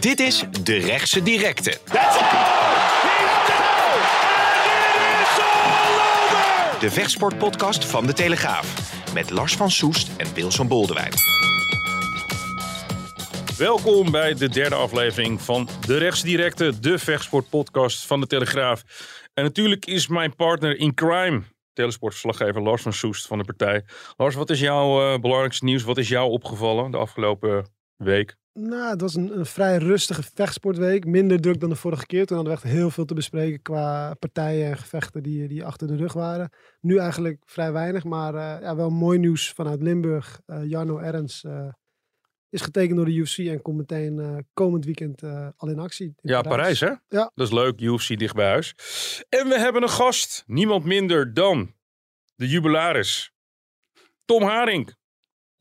Dit is De Rechtse Directe. De vechtsportpodcast van De Telegraaf. Met Lars van Soest en Wilson Boldewijn. Welkom bij de derde aflevering van De Rechtsdirecte, de vechtsportpodcast van De Telegraaf. En natuurlijk is mijn partner in crime, telesportverslaggever Lars van Soest van de partij. Lars, wat is jouw uh, belangrijkste nieuws? Wat is jou opgevallen de afgelopen week? Nou, het was een, een, vrij rustige vechtsportweek. Minder druk dan de vorige keer. Toen hadden we echt heel veel te bespreken qua partijen en gevechten die, die achter de rug waren. Nu eigenlijk vrij weinig, maar uh, ja, wel mooi nieuws vanuit Limburg. Uh, Jarno Ernst uh, is getekend door de UFC en komt meteen komend weekend al in actie. In ja, Parijs. hè? Ja. Dat is leuk, UFC dicht bij huis. En we hebben een gast, niemand minder dan de jubilaris. Tom Haring.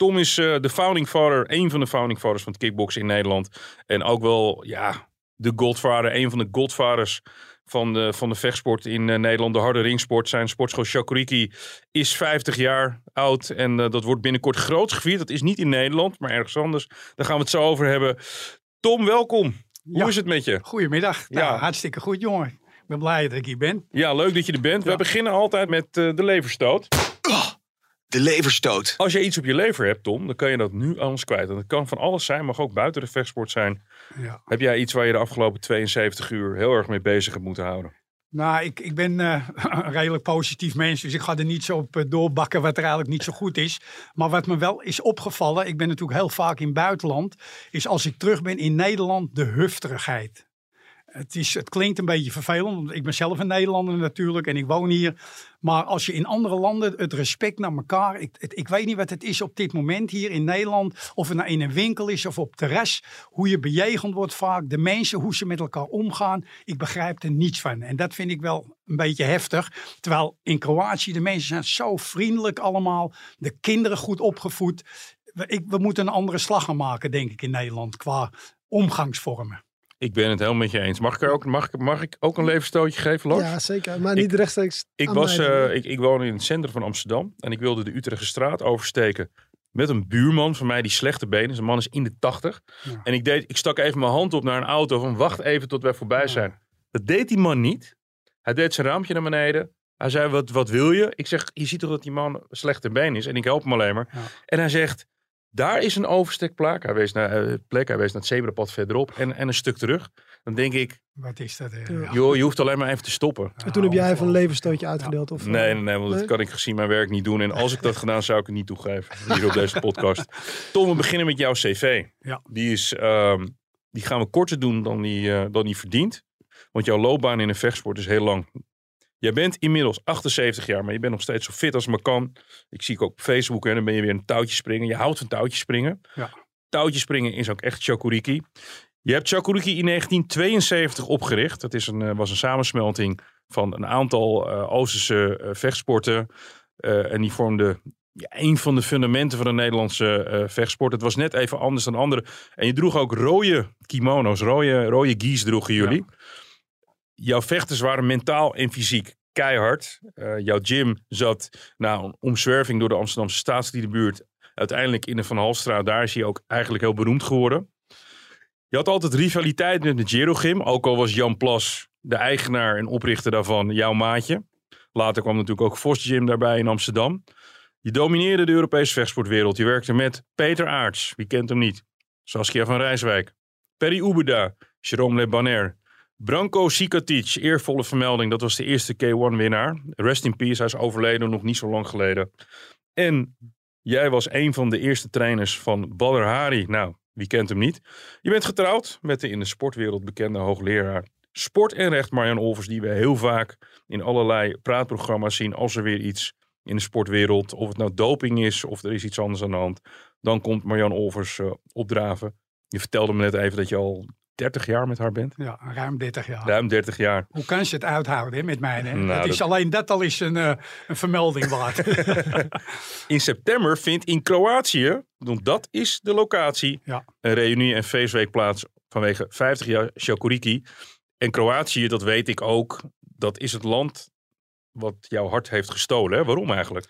Tom is uh, de founding father, een van de founding fathers van het kickboksen in Nederland. En ook wel, ja, de godvader, een van de godvaders van de, van de vechtsport in uh, Nederland. De harde ringsport. Zijn sportschool Shakuriki is 50 jaar oud. En uh, dat wordt binnenkort groots gevierd. Dat is niet in Nederland, maar ergens anders. Daar gaan we het zo over hebben. Tom, welkom. Hoe ja. is het met je? Goedemiddag. Ja. Nou, hartstikke goed, jongen. Ik ben blij dat ik hier ben. Ja, leuk dat je er bent. Ja. We beginnen altijd met de leverstoot. Oh de leverstoot. Als je iets op je lever hebt, Tom, dan kan je dat nu aan ons kwijt. En dat kan van alles zijn, mag ook buiten de vechtsport zijn. Ja. Heb jij iets waar je de afgelopen 72 uur heel erg mee bezig hebt moeten houden? Nou, ik, ik ben uh, een redelijk positief mens, dus ik ga er niet zo op uh, doorbakken wat er eigenlijk niet zo goed is. Maar wat me wel is opgevallen, ik ben natuurlijk heel vaak in het buitenland, is als ik terug ben in Nederland de hufterigheid. Het, is, het klinkt een beetje vervelend, want ik ben zelf een Nederlander natuurlijk en ik woon hier. Maar als je in andere landen het respect naar elkaar. Ik, ik weet niet wat het is op dit moment hier in Nederland. Of het nou in een winkel is of op terras. Hoe je bejegend wordt vaak. De mensen, hoe ze met elkaar omgaan. Ik begrijp er niets van. En dat vind ik wel een beetje heftig. Terwijl in Kroatië de mensen zijn zo vriendelijk allemaal. De kinderen goed opgevoed. We, we moeten een andere slag gaan maken, denk ik, in Nederland. Qua omgangsvormen. Ik ben het helemaal met je eens. Mag ik, er ook, mag, mag ik ook een levenstootje geven, Lars? Ja, zeker. Maar niet ik, rechtstreeks ik, was, uh, ik, ik woon in het centrum van Amsterdam. En ik wilde de Utrechtse straat oversteken. Met een buurman van mij die slechte benen is. Een man is in de tachtig. Ja. En ik, deed, ik stak even mijn hand op naar een auto. Van wacht even tot wij voorbij zijn. Dat deed die man niet. Hij deed zijn raampje naar beneden. Hij zei, wat, wat wil je? Ik zeg, je ziet toch dat die man slechte been is? En ik help hem alleen maar. Ja. En hij zegt, daar is een overstekplek. Hij wees naar, uh, plek, hij wees naar het zebrapad verderop en, en een stuk terug. Dan denk ik, wat is dat? Uh, joh, je hoeft alleen maar even te stoppen. En toen heb jij even een levenstootje uitgedeeld? Ja. Of, nee, nee, nee, want nee? dat kan ik gezien mijn werk niet doen. En als ik dat gedaan, zou ik het niet toegeven. Hier op deze podcast. Tom, we beginnen met jouw cv. Ja. Die, is, uh, die gaan we korter doen dan die, uh, dan die verdient. Want jouw loopbaan in de vechtsport is heel lang. Jij bent inmiddels 78 jaar, maar je bent nog steeds zo fit als maar kan. Ik zie ik ook op Facebook en dan ben je weer een touwtje springen. Je houdt van touwtje springen. Ja. Touwtje springen is ook echt Chakuriki. Je hebt Chakuriki in 1972 opgericht. Dat is een, was een samensmelting van een aantal uh, Oosterse uh, vechtsporten. Uh, en die vormde ja, een van de fundamenten van de Nederlandse vechtsport. Het was net even anders dan anderen. En je droeg ook rode kimono's, rode, rode gies droegen jullie. Ja. Jouw vechters waren mentaal en fysiek keihard. Uh, jouw gym zat na een omzwerving door de Amsterdamse staatsliedenbuurt uiteindelijk in de Van Halstraat. Daar is hij ook eigenlijk heel beroemd geworden. Je had altijd rivaliteit met de Giro Gym. Ook al was Jan Plas de eigenaar en oprichter daarvan jouw maatje. Later kwam natuurlijk ook Vos Gym daarbij in Amsterdam. Je domineerde de Europese vechtsportwereld. Je werkte met Peter Aarts. Wie kent hem niet? Saskia van Rijswijk. Perry Oebeda. Jerome Le Banner. Branko Sikatic, eervolle vermelding. Dat was de eerste K1-winnaar. Rest in peace, hij is overleden nog niet zo lang geleden. En jij was een van de eerste trainers van Badr Hari. Nou, wie kent hem niet? Je bent getrouwd met de in de sportwereld bekende hoogleraar sport en recht Marjan Olvers, die we heel vaak in allerlei praatprogramma's zien als er weer iets in de sportwereld, of het nou doping is of er is iets anders aan de hand, dan komt Marjan Olvers uh, opdraven. Je vertelde me net even dat je al 30 jaar met haar bent. Ja, ruim 30 jaar. Ruim 30 jaar. Hoe kan ze het uithouden hè, met mij? Hè? Nou, dat is dat- alleen dat al is een, eh, een vermelding waard. In september vindt in Kroatië, want dat is de locatie, Ja. een reunie en feestweek plaats vanwege 50 jaar Shakuriki. En Kroatië, dat weet ik ook, dat is het land wat jouw hart heeft gestolen. Hè? Waarom eigenlijk?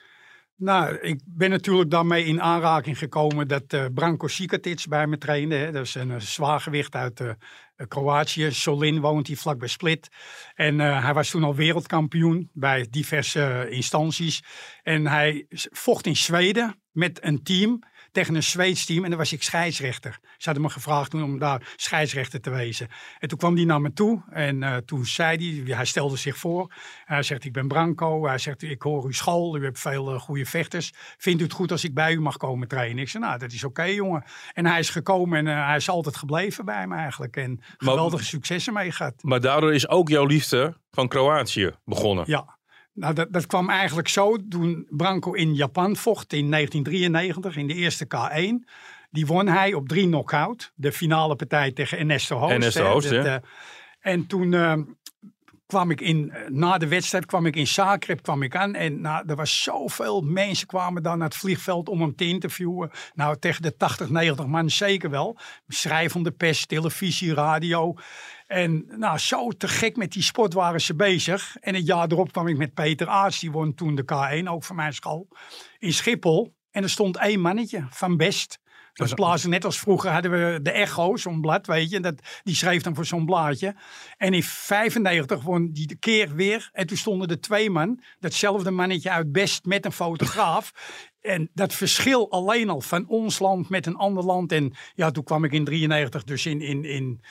Nou, ik ben natuurlijk daarmee in aanraking gekomen dat eh, Branko Sikatic bij me trainde. Dat is een eh, zwaargewicht uit eh, Kroatië. Solin woont hier vlak bij Split. En hij was toen al wereldkampioen bij diverse instanties. En hij vocht in Zweden met een team tegen een Zweeds team. En dan was ik scheidsrechter. Ze hadden me gevraagd om daar scheidsrechter te wezen. En toen kwam hij naar me toe. En eh, toen zei hij, hij stelde zich voor. Hij zegt, ik ben Branko. Hij zegt, ik hoor uw school. U hebt veel eh, goede vechters. Vindt u het goed als ik bij u mag komen trainen? Ik zei, nou, dat is oké, jongen. En hij is gekomen en eh, hij is altijd gebleven bij me eigenlijk. En geweldige successen mee gehad. Maar daardoor is ook jouw liefde van Kroatië begonnen. Ja. Nou, dat, dat kwam eigenlijk zo toen Branko in Japan vocht in 1993 in de eerste K1. Die won hij op drie knockout. De finale partij tegen Ernesto Hoost. Ernesto hè. Hoost, Dat, ja. eh, en toen eh, kwam ik in, eh, na de wedstrijd kwam ik in Zagreb kwam ik aan. En nou, er was zoveel mensen kwamen dan naar het vliegveld om hem te interviewen. Nou, tegen de 80, 90 man zeker wel. Schrijvende pers, televisie, radio. En nou, zo te gek met die sport waren ze bezig. En het jaar erop kwam ik met Peter Aarts. Die won toen de K1, ook van mijn school. In Schiphol. En er stond één mannetje van Best. Dat plaatsen net als vroeger hadden we de Echo, zo'n blad, weet je. Dat, die schreef dan voor zo'n blaadje. En in 95 won die de keer weer. En toen stonden er twee man. Datzelfde mannetje uit Best met een fotograaf. En dat verschil alleen al van ons land met een ander land. En ja, toen kwam ik in 93 dus in, in, in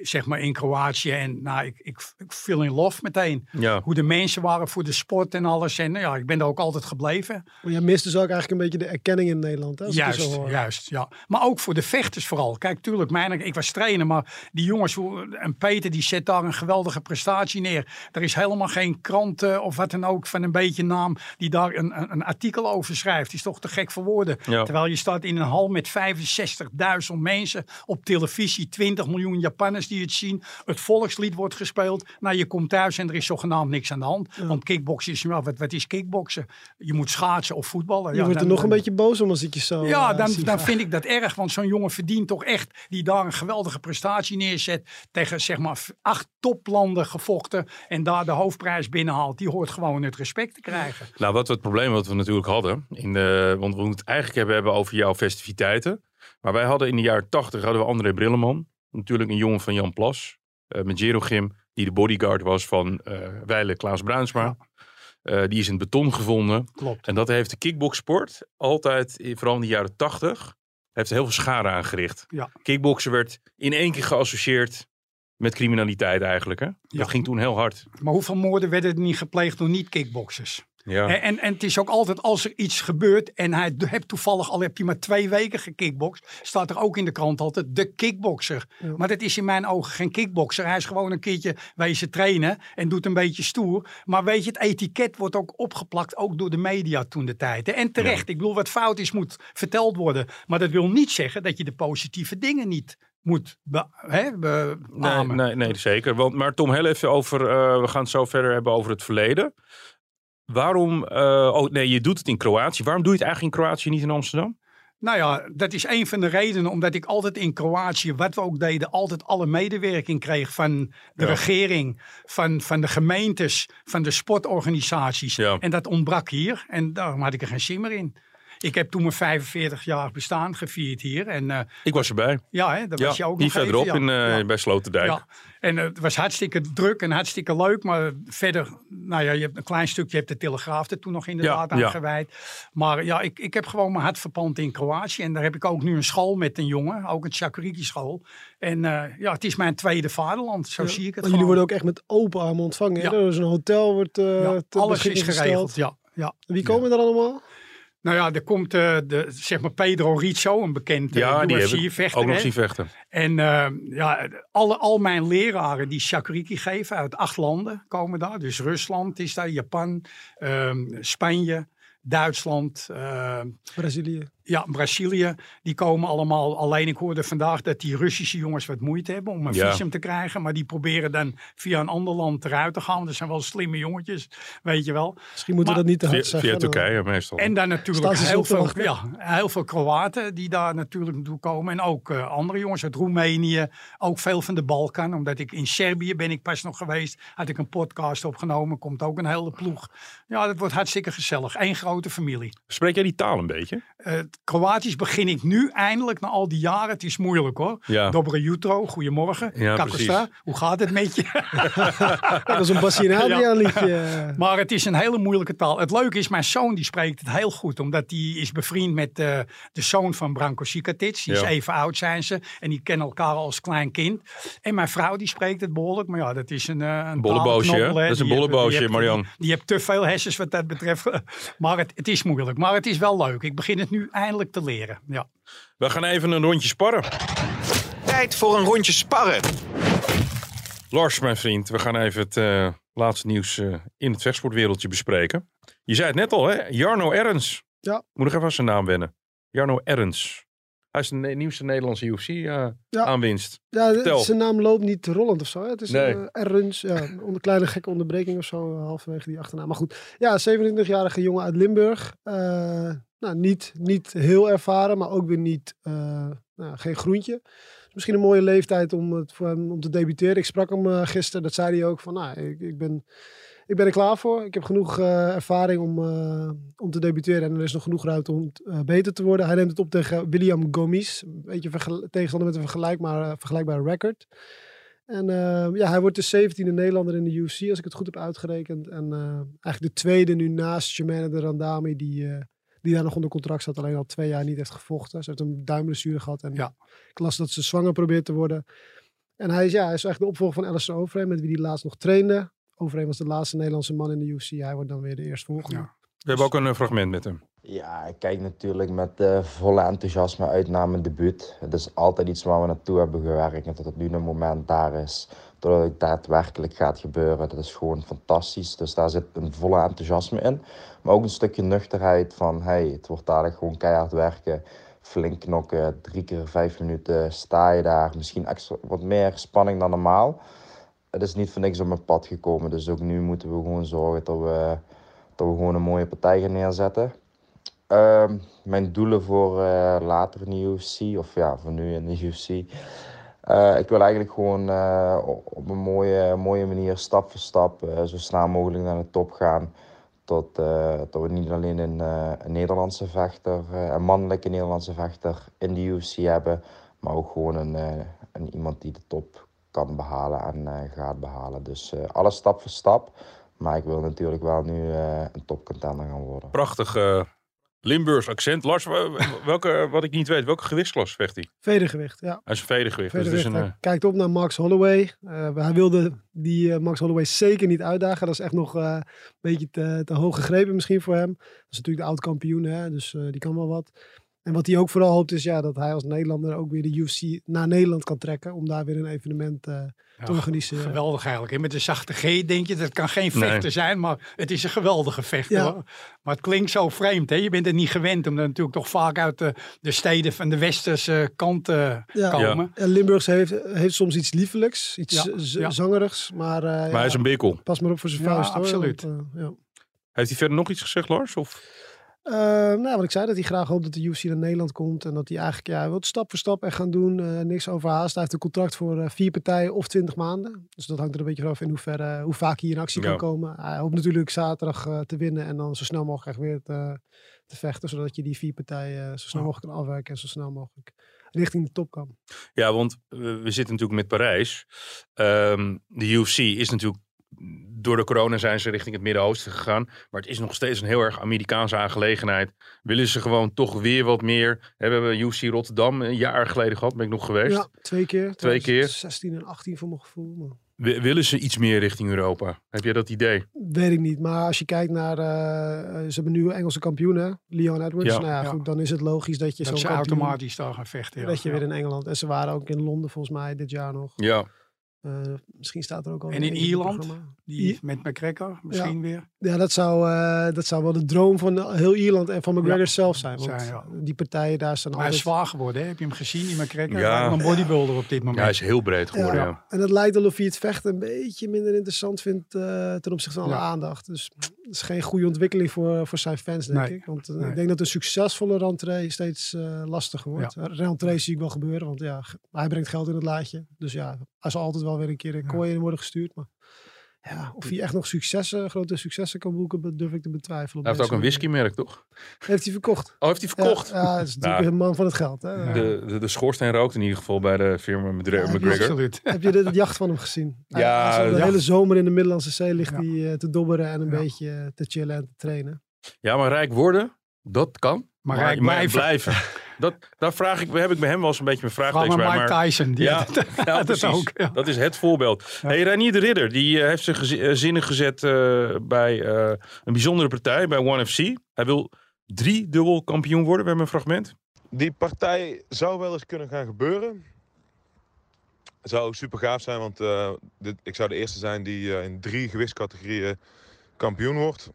zeg maar in Kroatië. En nou, ik, ik, ik viel in love meteen. Ja. Hoe de mensen waren voor de sport en alles. En nou ja, ik ben daar ook altijd gebleven. Maar jij mist dus ook eigenlijk een beetje de erkenning in Nederland. Hè, als ik het zo Juist, hoor. juist, ja. Maar ook voor de vechters vooral. Kijk, tuurlijk, mijn, ik was trainer, maar die jongens, en Peter, die zet daar een geweldige prestatie neer. Er is helemaal geen krant eh, of wat dan ook van een beetje naam die daar een, een, een artikel over schrijft. is toch te gek voor woorden. Ja. Terwijl je staat in een hal met 65.000 mensen op televisie, 20 miljoen Japanners die het zien. Het volkslied wordt gespeeld. Nou, je komt thuis en er is zogenaamd niks aan de hand. Want kickboksen is, ja, wat, wat is kickboksen? Je moet schaatsen of voetballen. Je ja, wordt er dan- nog een dan- beetje boos om als ik je zo ja, eh, dan, dan vind ik dat erg. Want zo'n jongen verdient toch echt, die daar een geweldige prestatie neerzet. Tegen zeg maar acht toplanden gevochten. En daar de hoofdprijs binnenhaalt. Die hoort gewoon het respect te krijgen. Nou, wat we het probleem wat we natuurlijk hadden, in de, want we moeten het eigenlijk hebben, hebben over jouw festiviteiten. Maar wij hadden in de jaren tachtig hadden we André Brilleman. Natuurlijk een jongen van Jan Plas. eh, met Jerogim, die de bodyguard was van eh Weile Klaas Bruinsma. Eh, die is in het beton gevonden. Klopt. En dat heeft de kickboxsport altijd, vooral in de jaren tachtig, heeft heel veel schade aangericht. Ja. Kickboksen werd in één keer geassocieerd met criminaliteit eigenlijk. Hè? Ja. Dat ging toen heel hard. Maar hoeveel moorden werden er niet gepleegd door niet-kickboxers? Ja. En, en, en het is ook altijd als er iets gebeurt en hij hebt toevallig al heb je maar twee weken gekickboxd, staat er ook in de krant altijd de kickboxer. Ja. Maar dat is in mijn ogen geen kickboxer. Hij is gewoon een keertje wezen trainen en doet een beetje stoer. Maar weet je, het etiket wordt ook opgeplakt, ook door de media toen de tijd. En terecht. Ik bedoel, wat fout is moet verteld worden. Maar dat wil niet zeggen dat je de positieve dingen niet moet be, hè, be- Nee, nee, nee, zeker. Want, maar Tom, heel even over, eh, we gaan het zo verder hebben over het verleden. Waarom, eh, oh nee, je doet het in Kroatië. Waarom doe je het eigenlijk in Kroatië, niet in Amsterdam? Nou ja, dat is een van de redenen omdat ik altijd in Kroatië, wat we ook deden, altijd alle medewerking kreeg van de Ja. regering, van, van de gemeentes, van de sportorganisaties. Ja. En dat ontbrak hier en daarom had ik er geen zin meer in. Ik heb toen mijn 45 jaar bestaan gevierd hier. En eh, Ik was erbij. ja, hè, dat Ja, was je ook hier nog even, verderop ja. in, eh, Ja. bij Sloterdijk. Ja, en het was hartstikke druk en hartstikke leuk. Maar verder, nou ja, je hebt een klein stukje, je hebt de Telegraaf er toen nog inderdaad Ja, aan ja. gewijd. Maar ja, ik, ik heb gewoon mijn hart verpand in Kroatië. En daar heb ik ook nu een school met een jongen, ook een Chakuriki school. En eh, ja, het is mijn tweede vaderland, zo Ja, zie ik het maar jullie worden ook echt met open armen ontvangen. Ja. hè? Dus een hotel wordt eh alles is geregeld, gesteld. ja. ja. Wie komen er allemaal? Nou ja, er komt eh, de, zeg maar Pedro Rizzo, een bekend uh, Ja, UFC-vechter. ook nog zien vechten. En eh, ja, alle, al mijn leraren die shakuriki geven uit acht landen komen daar. Dus Rusland is daar, Japan, ehm, Spanje, Duitsland, ehm, Brazilië. Ja, Brazilië, die komen allemaal. Alleen ik hoorde vandaag dat die Russische jongens wat moeite hebben om een Ja. visum te krijgen. Maar die proberen dan via een ander land eruit te gaan. Dat zijn wel slimme jongetjes, weet je wel. Misschien moeten we dat niet te hard Via, zeggen. via dan- Turkije meestal. En dan natuurlijk heel veel, ja, heel veel Kroaten die daar natuurlijk naartoe komen. En ook eh, andere jongens uit Roemenië. Ook veel van de Balkan. Omdat ik in Servië ben ik pas nog geweest. Had ik een podcast opgenomen. Komt ook een hele ploeg. Ja, dat wordt hartstikke gezellig. Eén grote familie. Spreek jij die taal een beetje? Eh, Kroatisch begin ik nu eindelijk na al die jaren. Het is moeilijk hoor. Ja. Dobre jutro, goedemorgen. Ja, hoe gaat het met je? Dat is een liedje. Maar het is een hele moeilijke taal. Het leuke is, mijn zoon die spreekt het heel goed. Omdat die is bevriend met eh, de zoon van Branko Sikatic. Die Ja. is even oud zijn ze. En die kennen elkaar al als klein kind. En mijn vrouw die spreekt het behoorlijk. Maar ja, dat is een, eh een Bolleboosje. Dat is een bolleboosje, die heeft- Marian. Die, die hebt te veel hersens wat dat betreft. maar het, het is moeilijk. Maar het is wel leuk. Ik begin het nu eindelijk te leren. Ja. We gaan even een rondje sparren. Tijd voor een rondje sparren. Lars, mijn vriend, we gaan even het eh, laatste nieuws eh, in het vechtsportwereldje bespreken. Je zei het net al, hè? Jarno Errens. Ja. Moet nog even aan zijn naam wennen. Jarno Errens. Hij is de nieuwste Nederlandse Ja. UFC-aanwinst. Ja, Vertel. zijn naam loopt niet rollend of zo. Hè? Het is Nee. eh, Errens, ja, een onder, kleine gekke onderbreking of zo, eh, halverwege die achternaam. Maar goed, ja, 27-jarige jongen uit Limburg. Eh, nou, niet, niet heel ervaren, maar ook weer niet, eh, nou, geen groentje. Dus misschien een mooie leeftijd om, het, om te debuteren. Ik sprak hem eh, gisteren, dat zei hij ook, van nou, ik, ik, ben, ik ben er klaar voor. Ik heb genoeg eh, ervaring om, om te debuteren en er is nog genoeg ruimte om beter te worden. Hij neemt het op tegen William Gomis, een beetje tegenstander met een vergelijkbare, vergelijkbare record. En ja, hij wordt de 17e Nederlander in de UFC, als ik het goed heb uitgerekend. En eigenlijk de tweede nu naast Jermaine de Randami, die, die daar nog onder contract zat, alleen al twee jaar niet heeft gevochten. Ze heeft een duimblessure gehad en Ja. ik las dat ze zwanger probeert te worden. En hij is, ja, hij is echt de opvolger van Alistair Overeem, met wie hij laatst nog trainde. Overeem was de laatste Nederlandse man in de UFC. Hij wordt dan weer de eerstvolgende. Ja. We hebben ook een fragment met hem. Ja, ik kijk natuurlijk met eh, volle enthousiasme uit naar mijn debuut. Het is altijd iets waar we naartoe hebben gewerkt. En dat het nu een moment daar is, dat het daadwerkelijk gaat gebeuren. Dat is gewoon fantastisch. Dus daar zit een volle enthousiasme in. Maar ook een stukje nuchterheid van, hey, het wordt dadelijk gewoon keihard werken. Flink knokken, drie keer vijf minuten sta je daar. Misschien wat meer spanning dan normaal. Het is niet voor niks op mijn pad gekomen. Dus ook nu moeten we gewoon zorgen dat we, dat we gewoon een mooie partij gaan neerzetten. Ehm, mijn doelen voor eh, later in de UFC, of ja, voor nu in de UFC. Eh, ik wil eigenlijk gewoon eh, op een mooie, mooie manier, stap voor stap, zo snel mogelijk naar de top gaan. Tot, dat we niet alleen een, Nederlandse vechter, een mannelijke Nederlandse vechter in de UFC hebben, maar ook gewoon een, iemand die de top kan behalen en gaat behalen. Dus alles stap voor stap. Maar ik wil natuurlijk wel nu een topcontender gaan worden. Prachtig Limburgs accent. Lars, welke, wat ik niet weet, welke gewichtsklasse vecht hij? Vedergewicht, ja. Hij is een vedergewicht. Dus Vedergewicht. is een, Hij kijkt op naar Max Holloway. Eh, hij wilde die eh, Max Holloway zeker niet uitdagen. Dat is echt nog eh, een beetje te, te hoog gegrepen misschien voor hem. Dat is natuurlijk de oud-kampioen, hè, dus eh, die kan wel wat. En wat hij ook vooral hoopt is ja, dat hij als Nederlander ook weer de UFC naar Nederland kan trekken. Om daar weer een evenement eh, te organiseren. Geweldig eigenlijk. hè. Met een zachte G denk je, dat kan geen vechter Nee. zijn, maar het is een geweldige vechter. Ja. Maar het klinkt zo vreemd. Hè? Je bent het niet gewend, omdat natuurlijk toch vaak uit de, de steden van de westerse kant eh, Ja. komen. Ja, Limburgs heeft, heeft soms iets liefelijks, iets Ja, z- ja. zangerigs. Maar, eh, maar ja, hij is een bikkel. pas maar op voor zijn Ja, vuist. hoor, absoluut. want, ja. Heeft hij verder nog iets gezegd, Lars? Of? Eh, nou, wat ik zei, dat hij graag hoopt dat de UFC naar Nederland komt. En dat hij eigenlijk, ja, wil het stap voor stap echt gaan doen. eh, niks overhaast. Hij heeft een contract voor eh, vier partijen of twintig maanden. Dus dat hangt er een beetje vanaf in hoeverre, hoe vaak hij in actie Ja. kan komen. Hij hoopt natuurlijk zaterdag te winnen en dan zo snel mogelijk echt weer te, te vechten. Zodat je die vier partijen zo snel mogelijk kan afwerken en zo snel mogelijk richting de top kan. Ja, want we zitten natuurlijk met Parijs. Ehm, de UFC is natuurlijk. Door de corona zijn ze richting het Midden-Oosten gegaan. Maar het is nog steeds een heel erg Amerikaanse aangelegenheid. Willen ze gewoon toch weer wat meer. We hebben UFC Rotterdam een jaar geleden gehad. Ben ik nog geweest. Ja, twee keer. Twee keer. 16 en 18 voor mijn gevoel. Maar... Wi- Willen ze iets meer richting Europa? Heb jij dat idee? Weet ik niet. Maar als je kijkt naar. eh, ze hebben nu Engelse kampioenen, Leon Edwards. Ja. Nou ja, Ja. goed, dan is het logisch dat je Dat zo'n ze kampioen- automatisch daar gaan vechten. ja. dat je Ja. weer in Engeland. En ze waren ook in Londen volgens mij dit jaar nog. Ja. Eh, misschien staat er ook al. En in Ierland? Die met McGregor misschien weer. Ja, Ja, dat zou, eh, dat zou wel de droom van heel Ierland en van McGregor Ja. zelf zijn. Want Zijn, ja. die partijen daar staan Maar hij is zwaar geworden, hè? heb je hem gezien? Die McGregor, Ja. ja. een bodybuilder op dit Ja, moment. hij is heel breed geworden. Ja. Ja. En het lijkt alsof hij het vechten een beetje minder interessant vindt eh, ten opzichte van alle Ja. aandacht. Dus dat is geen goede ontwikkeling voor, voor zijn fans, denk Nee. ik. Want eh, Nee. ik denk dat een succesvolle rentree steeds eh, lastiger wordt. Ja. Rentree zie ik wel gebeuren, want ja, hij brengt geld in het laadje. Dus ja, hij zal altijd wel weer een keer een Ja. kooi in worden gestuurd. Maar ja, of hij echt nog successen, grote successen kan boeken, durf ik te betwijfelen. Hij heeft ook een whiskymerk, toch? Heeft hij verkocht. Oh, heeft hij verkocht? Ja, is natuurlijk Nou. een man van het geld. Hè? De, de, de schoorsteen rookt in ieder geval bij de firma Mcgre- Ja, McGregor. Absoluut. Heb je de, de jacht van hem gezien? Ja, de ja. hele zomer in de Middellandse Zee ligt Ja. hij eh, te dobberen en een Ja. beetje te chillen en te trainen. Ja, maar rijk worden, dat kan. Maar rijk blijven. Dat, daar vraag ik, heb ik bij hem wel eens een beetje mijn Vraag vraagtekens maar bij. Mike Maar Tyson. Die ja, het precies. ook. Ja. Dat is het voorbeeld. Hey, Reinier de Ridder, die eh, heeft zich eh, zinnen gezet eh, bij eh, een bijzondere partij, bij One FC. Hij wil drie dubbel kampioen worden. We hebben een fragment. Die partij zou wel eens kunnen gaan gebeuren. Zou super gaaf zijn, want eh, dit, ik zou de eerste zijn die in drie gewichtscategorieën kampioen wordt.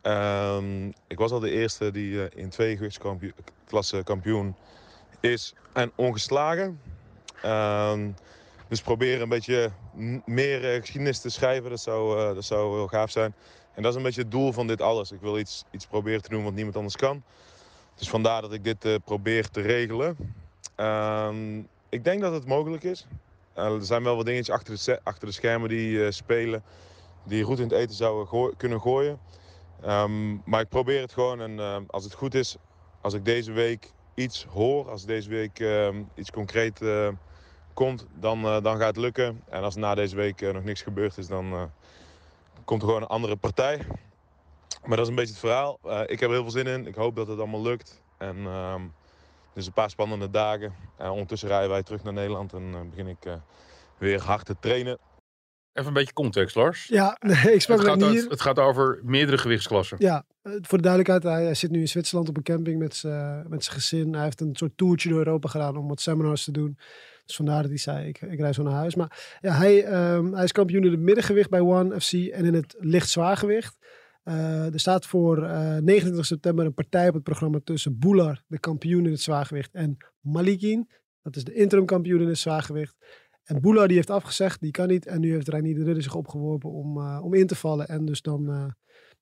Ehm, ik was al de eerste die eh, in twee gewichtsklassen kampioen is en ongeslagen. Ehm, dus proberen een beetje meer eh, geschiedenis te schrijven, dat zou, eh, dat zou heel gaaf zijn. En dat is een beetje het doel van dit alles. Ik wil iets, iets proberen te doen wat niemand anders kan. Dus vandaar dat ik dit probeer te regelen. Ehm, ik denk dat het mogelijk is. Er zijn wel wat dingetjes achter de, achter de schermen die spelen. Die goed in het eten zouden kunnen gooien. Ehm, maar ik probeer het gewoon. En eh, als het goed is, als ik deze week iets hoor. Als deze week ehm, iets concreet eh, komt, dan, eh, dan gaat het lukken. En als na deze week eh, nog niks gebeurd is, dan komt er gewoon een andere partij. Maar dat is een beetje het verhaal. Ik heb er heel veel zin in. Ik hoop dat het allemaal lukt. En ehm dus een paar spannende dagen. En ondertussen rijden wij terug naar Nederland en begin ik weer hard te trainen. Even een beetje context, Lars. Ja, nee, ik sprak Het gaat, het gaat over meerdere gewichtsklassen. Ja, eh, voor de duidelijkheid, hij, hij zit nu in Zwitserland op een camping met zijn met zijn gezin. Hij heeft een soort toertje door Europa gedaan om wat seminars te doen. Dus vandaar dat hij zei, ik, ik rij zo naar huis. Maar ja, hij, ehm, hij is kampioen in het middengewicht bij One FC en in het licht zwaargewicht. Eh, er staat voor eh 29 september een partij op het programma tussen Boular, de kampioen in het zwaargewicht, en Malikin, dat is de interim kampioen in het zwaargewicht. En Boular die heeft afgezegd, die kan niet. En nu heeft Reinier de Ridder zich opgeworpen om, eh, om in te vallen. En dus dan eh,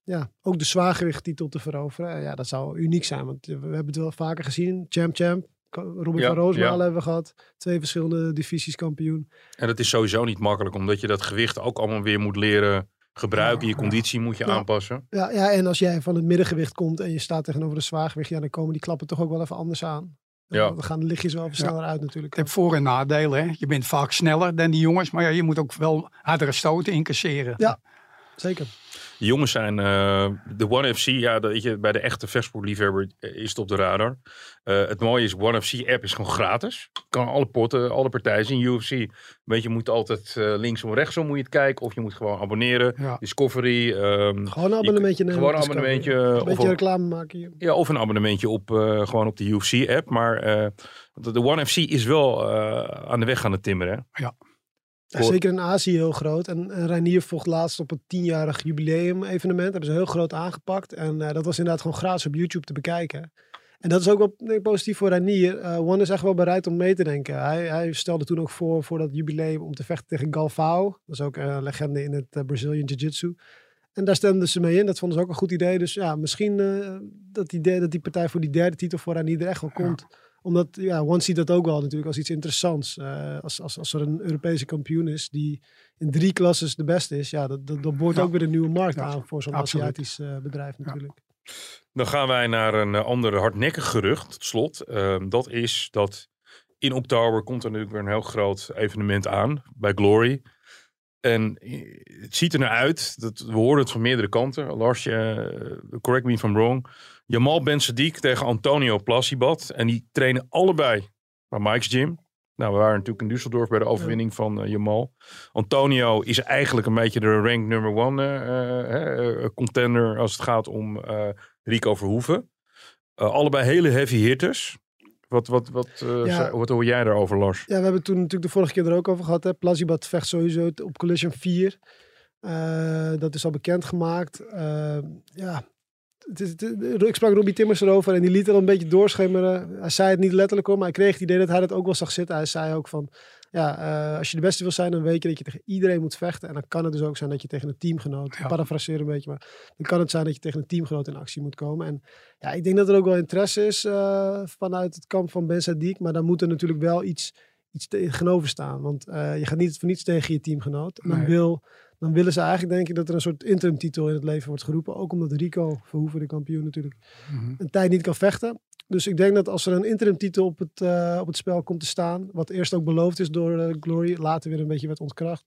ja, ook de zwaargewichttitel te veroveren. En ja, dat zou uniek zijn, want eh, we hebben het wel vaker gezien. Champ Champ, Robin Ja, van Roosmalen ja. hebben we gehad. Twee verschillende divisies kampioen. En dat is sowieso niet makkelijk, omdat je dat gewicht ook allemaal weer moet leren gebruiken. Je conditie moet je aanpassen. Ja, ja, en als jij van het middengewicht komt en je staat tegenover de zwaargewicht, ja, dan komen die klappen toch ook wel even anders aan. Ja. Dan gaan de lichtjes wel even Ja. sneller uit natuurlijk. Het heeft voor- en nadelen. Hè? Je bent vaak sneller dan die jongens. Maar ja, je moet ook wel hardere stoten incasseren. Ja. Zeker. De jongens zijn eh, de One FC, ja, dat, weet je, bij de echte vechtsportliefhebber eh, is het op de radar. Eh, het mooie is, One FC app is gewoon gratis. Kan alle potten, alle partijen zien. UFC, weet je, moet altijd eh, linksom, rechtsom moet je het kijken. Of je moet gewoon abonneren. Ja. Discovery. ehm, Gewoon een abonnementje nemen. Gewoon een abonnementje, Een beetje op- reclame maken hier. ja, of een abonnementje op, gewoon op de UFC-app. Maar eh, de, de One FC is wel aan de weg gaan het timmeren. hè? Ja, zeker in Azië heel groot. En, en Reinier vocht laatst op het tienjarig jubileum evenement. hebben ze heel groot aangepakt. En eh, dat was inderdaad gewoon gratis op YouTube te bekijken. En dat is ook wel denk ik, positief voor Reinier. Eh One is echt wel bereid om mee te denken. Hij, hij stelde toen ook voor, voor dat jubileum om te vechten tegen Galvao. Dat is ook een legende in het eh, Brazilian Jiu-Jitsu. En daar stemden ze mee in. Dat vonden ze ook een goed idee. Dus ja, misschien dat, idee, dat die partij voor die derde titel voor Reinier er echt wel komt. Omdat, ja, One ziet dat ook wel natuurlijk als iets interessants. Eh, als, als, als er een Europese kampioen is die in drie klasses de beste is. Ja, dat, dat, dat boort Ja. ook weer een nieuwe markt Ja, aan voor zo'n. Aziatisch eh, bedrijf natuurlijk. Dan gaan wij naar een eh, ander hardnekkig gerucht, tot slot. Ehm, dat is dat in oktober komt er natuurlijk weer een heel groot evenement aan bij Glory. En het ziet er naar uit, dat, we horen het van meerdere kanten. Lars, correct me if I'm wrong. Jamal Ben Sadiq tegen Antonio Plassibat. En die trainen allebei bij Mike's Gym. Nou, we waren natuurlijk in Düsseldorf bij de overwinning van eh, Jamal. Antonio is eigenlijk een beetje de rank number one eh, eh, contender als het gaat om Rico Verhoeven. Allebei hele heavy hitters. Wat, wat, wat, Ja. wat hoor jij daarover, Lars? Ja, we hebben het toen natuurlijk de vorige keer er ook over gehad. Hè. Plazibat vecht sowieso op Collision 4. Eh, dat is al bekendgemaakt. Uh, ja, het is, het, ik sprak Robbie Timmers erover en die liet er een beetje doorschemeren. Hij zei het niet letterlijk hoor, maar ik kreeg het idee dat hij dat ook wel zag zitten. Hij zei ook van, ja, uh, als je de beste wil zijn, dan weet je dat je tegen iedereen moet vechten. En dan kan het dus ook zijn dat je tegen een teamgenoot, ja. parafraseer een beetje, maar dan kan het zijn dat je tegen een teamgenoot in actie moet komen. En ja, ik denk dat er ook wel interesse is uh, vanuit het kamp van Ben Sadiq, maar dan moet er natuurlijk wel iets, iets tegenover staan. Want uh, je gaat niet voor niets tegen je teamgenoot. En dan, nee. wil, dan willen ze eigenlijk, denk ik, dat er een soort interim titel in het leven wordt geroepen. Ook omdat Rico Verhoeven, de kampioen natuurlijk, mm -hmm. een tijd niet kan vechten. Dus ik denk dat als er een interim titel op het, uh, op het spel komt te staan, wat eerst ook beloofd is door uh, Glory, later weer een beetje werd ontkracht.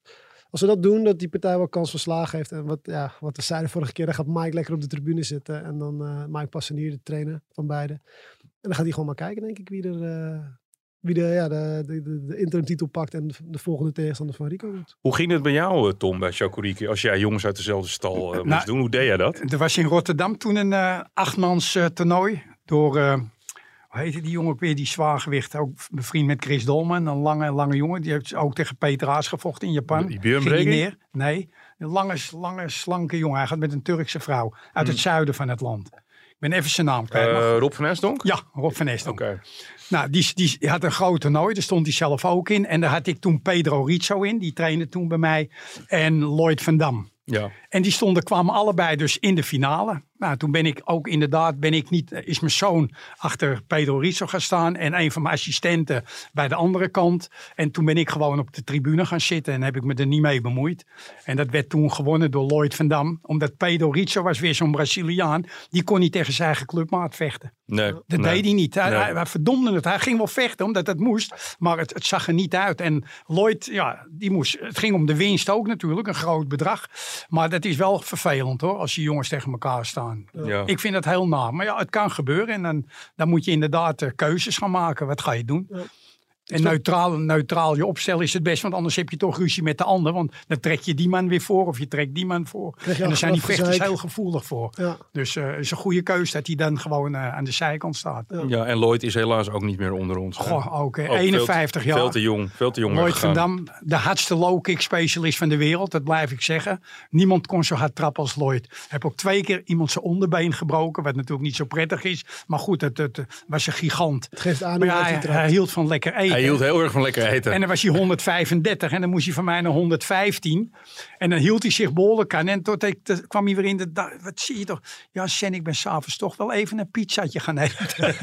Als ze dat doen, dat die partij wel kans van slagen heeft. En wat, ja, wat we zeiden vorige keer, dan gaat Mike lekker op de tribune zitten. En dan uh, Mike Passanier, de trainer van beide. En dan gaat hij gewoon maar kijken, denk ik, wie er, wie de, ja, de, de, de, de interim titel pakt en de, de, volgende tegenstander van Rico wordt. Hoe ging het bij jou, Tom, bij Chakuriki, als jij jongens uit dezelfde stal moest nou, doen? Hoe deed jij dat? Er was in Rotterdam toen een achtmans toernooi door, uh, hoe heette die jongen ook weer, die zwaargewicht, ook bevriend met Chris Dolman, een lange, lange jongen. Die heeft ook tegen Peter Haas gevochten in Japan. Die Ging neer? Nee, een lange, lange, slanke jongen. Hij gaat met een Turkse vrouw uit het zuiden van het land. Ik ben even zijn naam kwijt. Uh, Rob van Esdonk? Ja, Rob van Esdonk. Oké. Okay. Nou, die, die, had een groot toernooi, daar stond hij zelf ook in. En daar had ik toen Pedro Rizzo in, die trainde toen bij mij. En Lloyd van Dam. Ja. En die stonden, kwamen allebei dus in de finale. Nou, toen ben ik ook inderdaad, ben ik niet, is mijn zoon achter Pedro Rizzo gaan staan. En een van mijn assistenten bij de andere kant. En toen ben ik gewoon op de tribune gaan zitten en heb ik me er niet mee bemoeid. En dat werd toen gewonnen door Lloyd van Dam. Omdat Pedro Rizzo was weer zo'n Braziliaan. Die kon niet tegen zijn eigen clubmaat vechten. Nee. Dat nee. deed hij niet. Hij, Nee. hij, hij verdomde het. Hij ging wel vechten omdat het moest. Maar het, het zag er niet uit. En Lloyd, ja, die moest. Het ging om de winst ook natuurlijk. Een groot bedrag. Maar dat is wel vervelend hoor. Als je jongens tegen elkaar staan. Ja. Ik vind dat heel na. Maar ja, het kan gebeuren. En dan, dan moet je inderdaad eh, keuzes gaan maken. Wat ga je doen? En neutraal, neutraal je opstellen is het best. Want anders heb je toch ruzie met de ander. Want dan trek je die man weer voor. Of je trekt die man voor. En daar zijn die vechters gezeik. heel gevoelig voor. Ja. Dus eh, het is een goede keuze dat hij dan gewoon eh, aan de zijkant staat. Ja. Ja, en Lloyd is helaas ook niet meer onder ons. Goh, veel te- 51 jaar. Veel te jong. Veel te jong Lloyd van. Dam, de hardste low kick specialist van de wereld. Dat blijf ik zeggen. Niemand kon zo hard trappen als Lloyd. Heb ook twee keer iemand zijn onderbeen gebroken. Wat natuurlijk niet zo prettig is. Maar goed, het, het was een gigant. Het geeft aan Maar hoe ja, hij hield van lekker eten. Hij hield heel erg van lekker eten. En dan was hij 135 en dan moest hij van mij naar 115. En dan hield hij zich behoorlijk aan. En tot ik, tot kwam hij weer in de dag. Wat zie je toch? Ja, Sen, ik ben s'avonds toch wel even een pizzaatje gaan eten.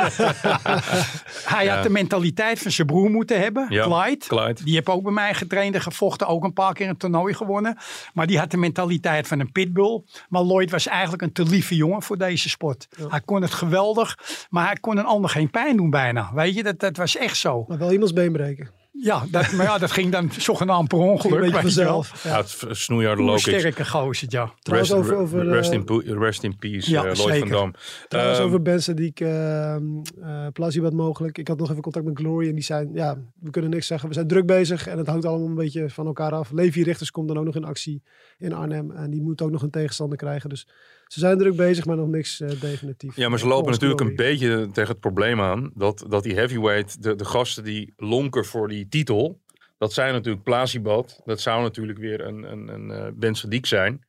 hij Ja. had de mentaliteit van zijn broer moeten hebben, Ja, Clyde. Clyde. Die heeft ook bij mij getraind en gevochten. Ook een paar keer een toernooi gewonnen. Maar die had de mentaliteit van een pitbull. Maar Lloyd was eigenlijk een te lieve jongen voor deze sport. Hij kon het geweldig. Maar hij kon een ander geen pijn doen bijna. Weet je, dat, dat was echt zo. Maar wel iemands been breken. Ja, dat, maar ja, dat ging dan zogenaamd per ongeluk. een vanzelf. Ja, Ja. het snoeiharde kicks. sterke gozer, ja. Trouwens, Rest, over- over, rest, eh, in, po- rest in peace, Ja, eh, Lloyd van. Dam. Trouwens, Ehm, over Ben Sadiq, uh, uh, Plassie wat mogelijk. Ik had nog even contact met Glory en die zijn, ja, we kunnen niks zeggen. We zijn druk bezig en het hangt allemaal een beetje van elkaar af. Levi Richters komt dan ook nog in actie in Arnhem en die moet ook nog een tegenstander krijgen. Dus ze zijn druk bezig, maar nog niks eh, definitief. Ja, maar ze lopen natuurlijk een beetje tegen het probleem aan. Dat, dat die heavyweight, de, de gasten die lonken voor die titel. Dat zijn natuurlijk Plasibat. Dat zou natuurlijk weer een, een, een eh, Ben Sadiq zijn.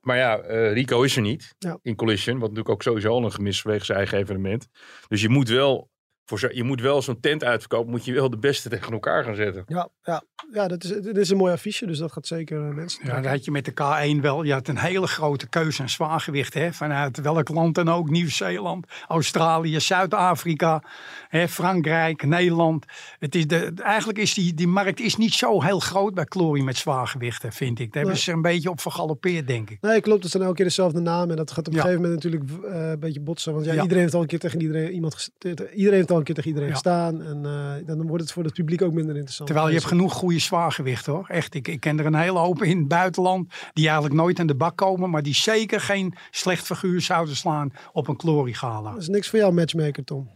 Maar ja, eh, Rico is er niet Ja. in Collision. Wat natuurlijk ook sowieso al een gemis vanwege zijn eigen evenement. Dus je moet wel, voor zo, je moet wel zo'n tent uitverkopen. Moet je wel de beste tegen elkaar gaan zetten. Ja, ja, ja dat is, dit is een mooi affiche, dus dat gaat zeker eh, mensen Ja, trekken. dat had je met de K1 wel. Je had een hele grote keuze aan zwaargewicht. Hè, vanuit welk land dan ook. Nieuw-Zeeland, Australië, Zuid-Afrika, hè, Frankrijk, Nederland. Het is de, eigenlijk is die, die markt is niet zo heel groot bij Glory met zwaargewichten, vind ik. Daar hebben ze een beetje op vergalopeerd, denk ik. Nee, klopt. Het zijn elke keer dezelfde namen. En dat gaat op een Ja. gegeven moment natuurlijk eh, een beetje botsen. Want ja, Ja. iedereen heeft al een keer tegen iedereen, iemand iedereen heeft al een keer tegen iedereen Ja. gestaan. En eh, dan wordt het voor het publiek ook minder interessant. Terwijl je hebt genoeg goede zwaargewichten hoor. Echt, ik, ik ken er een hele hoop in het buitenland die eigenlijk nooit aan de bak komen. Maar die zeker geen slecht figuur zouden slaan op een gloriegala. Dat is niks voor jou, matchmaker, Tom.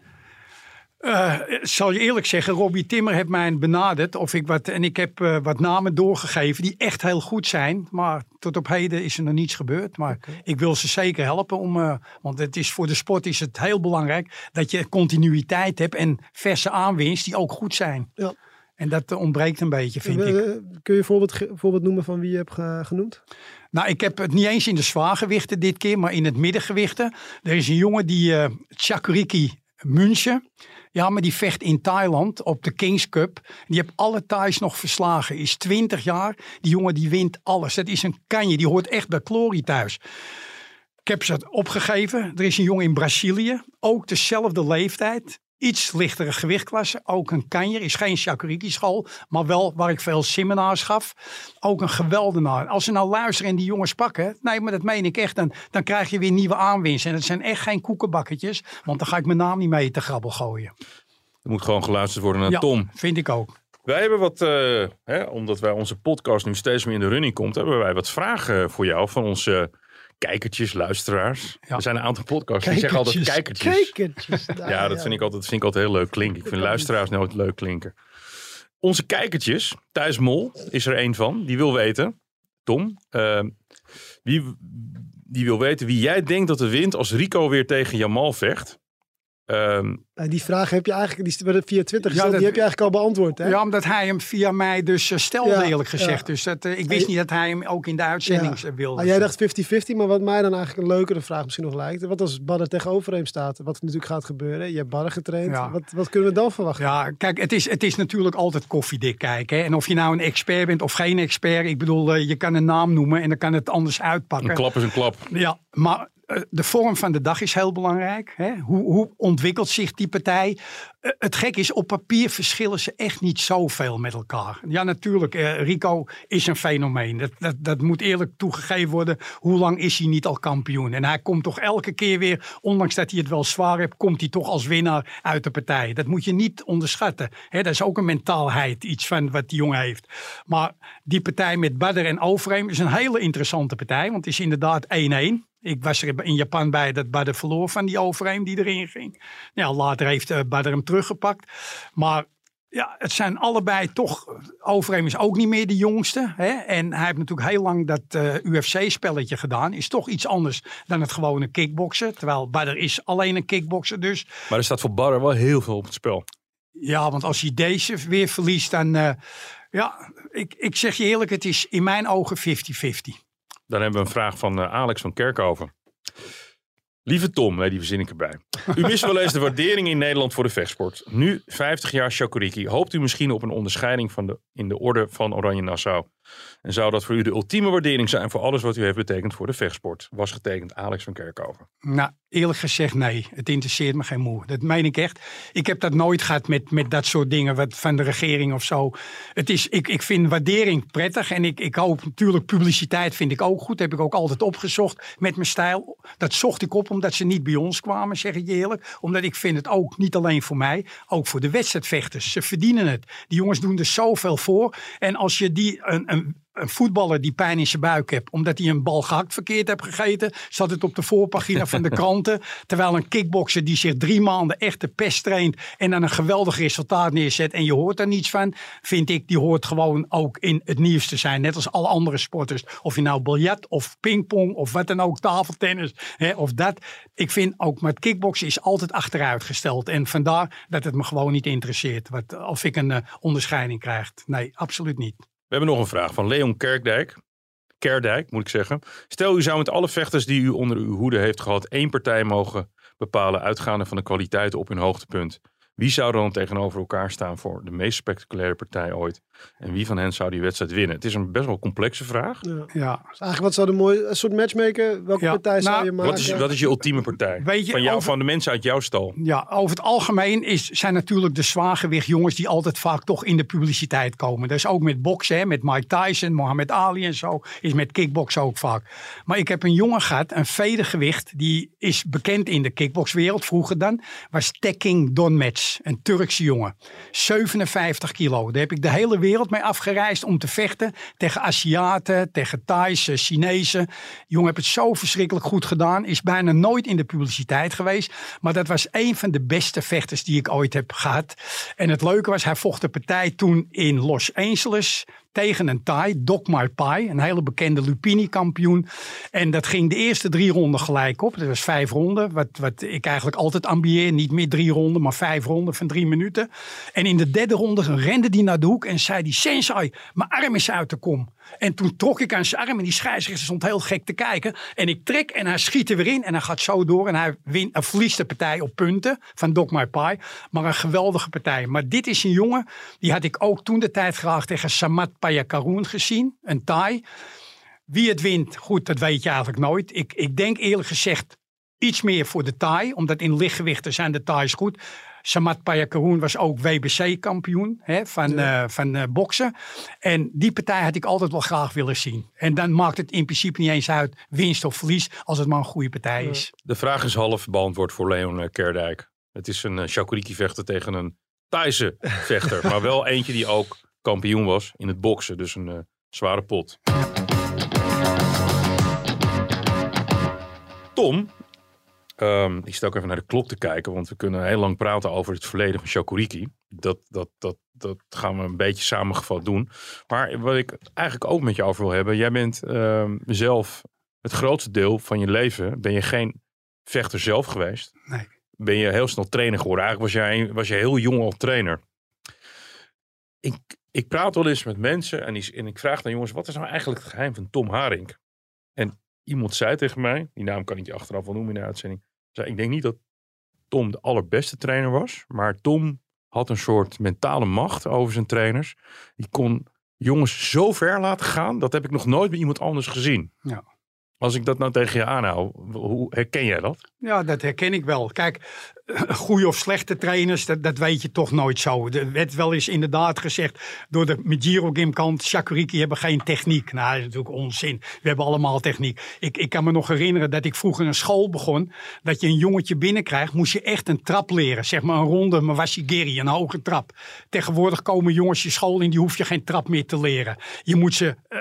Ik zal je eerlijk zeggen, Robbie Timmer heeft mij benaderd of ik wat en ik heb eh, wat namen doorgegeven die echt heel goed zijn, maar tot op heden is er nog niets gebeurd. Maar ik wil ze zeker helpen om, eh, want het is voor de sport is het heel belangrijk dat je continuïteit hebt en verse aanwinst die ook goed zijn. Ja. En dat ontbreekt een beetje, vind ik. Kun je een voorbeeld, voorbeeld noemen van wie je hebt ge- genoemd? Nou, ik heb het niet eens in de zwaargewichten dit keer, maar in het middengewichten. Er is een jongen die, Chakuriki München. Ja, maar die vecht in Thailand op de Kings Cup. Die heeft alle Thais nog verslagen. Is 20 jaar. Die jongen die wint alles. Dat is een kanje. Die hoort echt bij Glory thuis. Ik heb ze opgegeven. Er is een jongen in Brazilië. Ook dezelfde leeftijd. Iets lichtere gewichtklasse. Ook een kanjer. Is geen Shakuriki school. Maar wel waar ik veel seminars gaf. Ook een geweldenaar. Als ze nou luisteren en die jongens pakken. Nee, maar dat meen ik echt. Dan, dan krijg je weer nieuwe aanwinsten. En het zijn echt geen koekenbakketjes. Want dan ga ik mijn naam niet mee te grabbel gooien. Er moet gewoon geluisterd worden naar Ja, Tom. vind ik ook. Wij hebben wat, eh, hè, omdat wij onze podcast nu steeds meer in de running komt, hebben wij wat vragen voor jou van onze kijkertjes, luisteraars. Ja. Er zijn een aantal podcasts die zeggen altijd kijkertjes. Kijkertjes. Ja, dat vind ik altijd, vind ik altijd heel leuk klinken. Ik vind luisteraars nooit leuk klinken. Onze kijkertjes, Thijs Mol is er een van, die wil weten, Tom, wie, die wil weten wie jij denkt dat er wint als Rico weer tegen Jamal vecht. Ehm, Nou, die vraag heb je eigenlijk, die werden via Twitter Ja, gesteld, dat- die heb je eigenlijk al beantwoord. Hè? Ja, omdat hij hem via mij dus eh, stelde, Ja, eerlijk gezegd. ja. Dus dat, eh, ik wist niet dat hij hem ook in de uitzending Ja. wilde. Ah, jij dacht 50-50, maar wat mij dan eigenlijk een leukere vraag misschien nog lijkt. Wat als Badder tegenover hem staat? Wat natuurlijk gaat gebeuren. Je hebt Badder getraind. Ja. Wat, wat kunnen we dan verwachten? Ja, kijk, het is, het is natuurlijk altijd koffiedik kijken. Hè? En of je nou een expert bent of geen expert. Ik bedoel, eh, je kan een naam noemen en dan kan het anders uitpakken. een klap is een klap. Ja, maar de vorm van de dag is heel belangrijk. Hè? Hoe, hoe ontwikkelt zich die partij? Eh, het gek is, op papier verschillen ze echt niet zoveel met elkaar. Ja, natuurlijk, eh, Rico is een fenomeen. Dat, dat, dat moet eerlijk toegegeven worden. Hoe lang is hij niet al kampioen? En hij komt toch elke keer weer, ondanks dat hij het wel zwaar heeft, komt hij toch als winnaar uit de partij. Dat moet je niet onderschatten. Dat is ook een mentaalheid, iets van wat die jongen heeft. Maar die partij met Badr en Overeem is een hele interessante partij. Want het is inderdaad 1-1. Ik was er in Japan bij dat Badr verloor van die Overeem die erin ging. Ja, later heeft Badr hem teruggepakt. Maar ja, het zijn allebei toch. Overeem is ook niet meer de jongste. Hè? En hij heeft natuurlijk heel lang dat eh, UFC-spelletje gedaan. Is toch iets anders dan het gewone kickboksen. Terwijl Badr is alleen een kickbokser dus. Maar er staat voor Barre wel heel veel op het spel. Ja, want als hij deze weer verliest, dan. eh, ja, ik, ik zeg je eerlijk, het is in mijn ogen 50-50. Dan hebben we een vraag van eh, Alex van Kerkhoven. Lieve Tom, nee, die verzin ik erbij. U mist wel eens de waardering in Nederland voor de vechtsport. Nu 50 jaar Shakuriki. Hoopt u misschien op een onderscheiding van de, in de orde van Oranje Nassau? En zou dat voor u de ultieme waardering zijn voor alles wat u heeft betekend voor de vechtsport? Was getekend Alex van Kerkhoven. Nou, eerlijk gezegd, nee. Het interesseert me geen moer. Dat meen ik echt. Ik heb dat nooit gehad met, met dat soort dingen wat, van de regering of zo. Het is, ik, ik vind waardering prettig. En ik, ik hoop natuurlijk publiciteit vind ik ook goed. Heb ik ook altijd opgezocht met mijn stijl. Dat zocht ik op omdat ze niet bij ons kwamen, zeg ik je eerlijk. Omdat ik vind het ook niet alleen voor mij, ook voor de wedstrijdvechters. Ze verdienen het. Die jongens doen er zoveel voor. En als je die een, een voetballer die pijn in zijn buik heeft, omdat hij een bal gehakt verkeerd heeft gegeten, zat het op de voorpagina van de kranten. Terwijl een kickbokser die zich drie maanden echt de pest traint en dan een geweldig resultaat neerzet en je hoort er niets van, vind ik, die hoort gewoon ook in het nieuws te zijn. Net als alle andere sporters. Of je nou biljart of pingpong of wat dan ook, tafeltennis hè, of dat. Ik vind ook met kickboksen is altijd achteruitgesteld. En vandaar dat het me gewoon niet interesseert. Wat, of ik een eh, onderscheiding krijg. Nee, absoluut niet. We hebben nog een vraag van Leon Kerkdijk. Kerdijk, moet ik zeggen. Stel, u zou met alle vechters die u onder uw hoede heeft gehad... één partij mogen bepalen uitgaande van de kwaliteiten op hun hoogtepunt. Wie zou dan tegenover elkaar staan voor de meest spectaculaire partij ooit? En wie van hen zou die wedstrijd winnen? Het is een best wel complexe vraag. Ja. Ja, Dus eigenlijk wat zou de mooie, een soort matchmaker, welke Ja, partij zou nou, je maken? Wat is, wat is je ultieme partij? Weet je, van, jou, over- van de mensen uit jouw stal. Ja, over het algemeen is, zijn natuurlijk de zwaargewicht jongens die altijd vaak toch in de publiciteit komen. Dat is ook met boksen, hè, met Mike Tyson, Mohammed Ali en zo, is met kickboksen ook vaak. Maar ik heb een jongen gehad, een vedergewicht, die is bekend in de kickboxwereld vroeger dan, was Teking Een Turkse jongen. 57 kilo. Daar heb ik de hele wereld mee afgereisd om te vechten tegen Aziaten, tegen Thais, eh, Chinezen. Jongen heb het zo verschrikkelijk goed gedaan, is bijna nooit in de publiciteit geweest. Maar dat was een van de beste vechters die ik ooit heb gehad. En het leuke was, hij vocht de partij toen in Los Angeles tegen een Thai, Dokmar Pai, een hele bekende Lupini-kampioen. En dat ging de eerste drie ronden gelijk op. Dat was vijf ronden, wat, wat ik eigenlijk altijd ambieer. Niet meer drie ronden, maar vijf ronden van drie minuten. En in de derde ronde rende hij naar de hoek en zei die Sensei, mijn arm is uit de kom. En toen trok ik aan zijn arm en die scheidsrechter stond heel gek te kijken. En ik trek en hij schiet er weer in en hij gaat zo door. En hij, wint, hij verliest de partij op punten van Doc My Pie. Maar een geweldige partij. Maar dit is een jongen, die had ik ook toen de tijd graag tegen Samat Payakaroen gezien. Een Thai. Wie het wint, goed, dat weet je eigenlijk nooit. Ik, ik denk eerlijk gezegd iets meer voor de Thai. Omdat in lichtgewichten zijn de Thais goed. Samat Payakaroen was ook WBC-kampioen van, ja. uh, van uh, boksen. En die partij had ik altijd wel graag willen zien. En dan maakt het in principe niet eens uit winst of verlies, als het maar een goede partij is. De vraag is half beantwoord voor Leon eh, Kerdijk. Het is een Shakuriki-vechter tegen een Thaise vechter. maar wel eentje die ook kampioen was in het boksen. Dus een uh, zware pot. Tom, Um, ik sta ook even naar de klok te kijken, want we kunnen heel lang praten over het verleden van Shakuriki. Dat, dat, dat, dat gaan we een beetje samengevat doen. Maar wat ik eigenlijk ook met je over wil hebben, jij bent um, zelf het grootste deel van je leven, ben je geen vechter zelf geweest. Nee. Ben je heel snel trainer geworden. Eigenlijk was jij, was je heel jong al trainer. Ik, ik praat wel eens met mensen en, die, en ik vraag dan jongens, wat is nou eigenlijk het geheim van Tom Haring? Iemand zei tegen mij, die naam kan ik je achteraf wel noemen in de uitzending. Zei, ik denk niet dat Tom de allerbeste trainer was, maar Tom had een soort mentale macht over zijn trainers. Die kon jongens zo ver laten gaan, dat heb ik nog nooit bij iemand anders gezien. Ja. Als ik dat nou tegen je aanhoud, hoe herken jij dat? Ja, dat herken ik wel. Kijk, goede of slechte trainers, dat, weet je toch nooit zo. Er werd wel eens inderdaad gezegd door de Mijiro Gimkant, Shakuriki hebben geen techniek. Nou, dat is natuurlijk onzin. We hebben allemaal techniek. Ik, ik kan me nog herinneren dat ik vroeger een school begon, dat je een jongetje binnenkrijgt, moest je echt een trap leren. Zeg maar een ronde mawashigiri, een hoge trap. Tegenwoordig komen jongens je school in, die hoef je geen trap meer te leren. Je moet ze... Uh,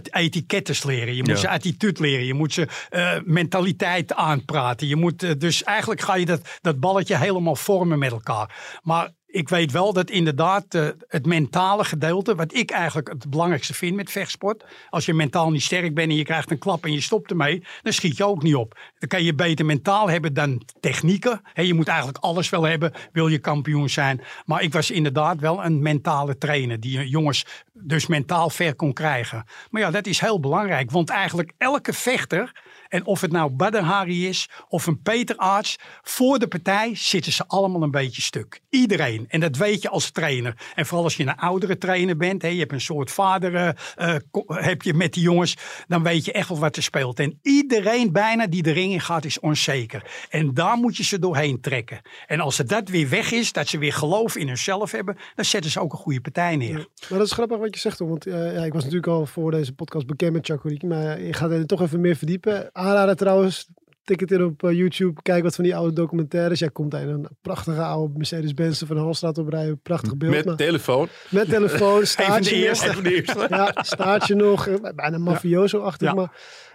etikettes leren. Je moet ja. ze attitude leren. Je moet ze uh, mentaliteit aanpraten. Je moet, uh, dus eigenlijk ga je dat, dat balletje helemaal vormen met elkaar. Maar ik weet wel dat inderdaad uh, het mentale gedeelte, wat ik eigenlijk het belangrijkste vind met vechtsport. Als je mentaal niet sterk bent en je krijgt een klap en je stopt ermee, dan schiet je ook niet op. Dan kan je beter mentaal hebben dan technieken. Je moet eigenlijk alles wel hebben, wil je kampioen zijn. Maar ik was inderdaad wel een mentale trainer die jongens dus mentaal ver kon krijgen. Maar ja, dat is heel belangrijk, want eigenlijk elke vechter. En of het nou Badr Hari is of een Peter Arts, voor de partij zitten ze allemaal een beetje stuk. Iedereen. En dat weet je als trainer. En vooral als je een oudere trainer bent, hè, je hebt een soort vader uh, heb je met die jongens, dan weet je echt wel wat er speelt. En iedereen bijna die de ring in gaat is onzeker. En daar moet je ze doorheen trekken. En als er dat weer weg is, dat ze weer geloof in hunzelf hebben, dan zetten ze ook een goede partij neer. Maar dat is grappig wat je zegt, want uh, ja, ik was natuurlijk al voor deze podcast bekend met Chakuriki, maar je gaat er toch even meer verdiepen. Aanraden trouwens, tik het in op uh, YouTube. Kijk wat van die oude documentaires. Jij komt in een prachtige oude Mercedes-Benz van de Halstraat oprijden. Prachtig beeld. Met maar, telefoon. Met telefoon. Staat je eerste. nog. Eerste. Ja, staat je nog. Bijna mafioso-achtig. Ja. Maar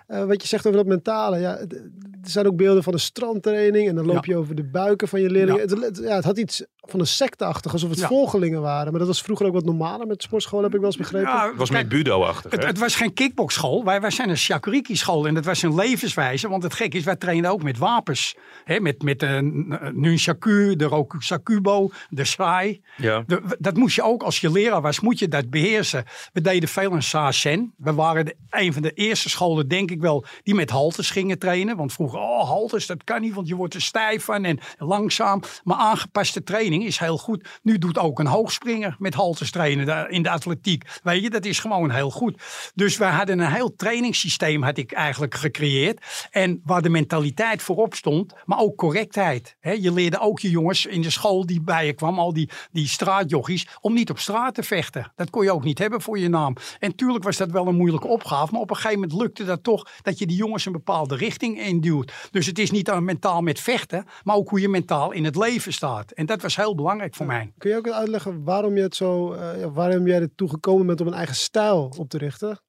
uh, wat je zegt over dat mentale. Ja, er zijn ook beelden van een strandtraining. En dan loop je over de buiken van je leerlingen. Het, ja, het had iets van een secteachtig. Alsof het volgelingen waren. Maar dat was vroeger ook wat normaler met sportschool. Heb ik wel eens begrepen. Ja, het was meer budo-achtig. Het, het, was geen kickboxschool. Wij, wij zijn een shakuriki-school. En dat was een levenswijze. Want het gek is, wij trainen ook met wapens. Hè, met met een nunchaku, de rokusakubo, de sai. Ja. De, dat moest je ook als je leraar was, moet je dat beheersen. We deden veel een sasen. We waren de, een van de eerste scholen, denk ik wel, die met halters gingen trainen. Want vroeger, oh halters, dat kan niet, want je wordt er stijf en langzaam. Maar aangepaste training is heel goed. Nu doet ook een hoogspringer met halters trainen in de atletiek. Weet je, dat is gewoon heel goed. Dus we hadden een heel trainingssysteem, had ik eigenlijk gecreëerd. En waar de mentaliteit voorop stond, maar ook correctheid. He, je leerde ook je jongens in de school die bij je kwam, al die, die straatjochies, om niet op straat te vechten. Dat kon je ook niet hebben voor je naam. En tuurlijk was dat wel een moeilijke opgave, maar op een gegeven moment lukte dat toch dat je die jongens een bepaalde richting induwt. Dus het is niet alleen mentaal met vechten, maar ook hoe je mentaal in het leven staat. En dat was heel belangrijk voor mij. Kun je ook uitleggen waarom je het zo, uh, waarom jij er toe gekomen bent om een eigen stijl op te richten?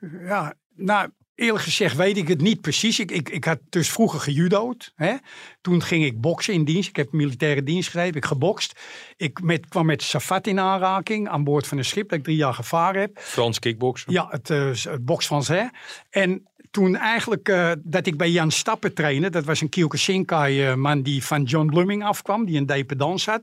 Ja, nou, Eerlijk gezegd weet ik het niet precies. Ik, ik, ik had dus vroeger gejudo'd. Hè? Toen ging ik boksen in dienst. Ik heb militaire dienst gedaan. Heb ik gebokst. Ik met, kwam met Safat in aanraking aan boord van een schip dat ik drie jaar gevaren heb. Frans kickboksen. Ja, het, uh, het van ze. En toen eigenlijk uh, dat ik bij Jan Stappen trainde. Dat was een Kyokushinkai uh, man die van John Blooming afkwam. Die een dependance had.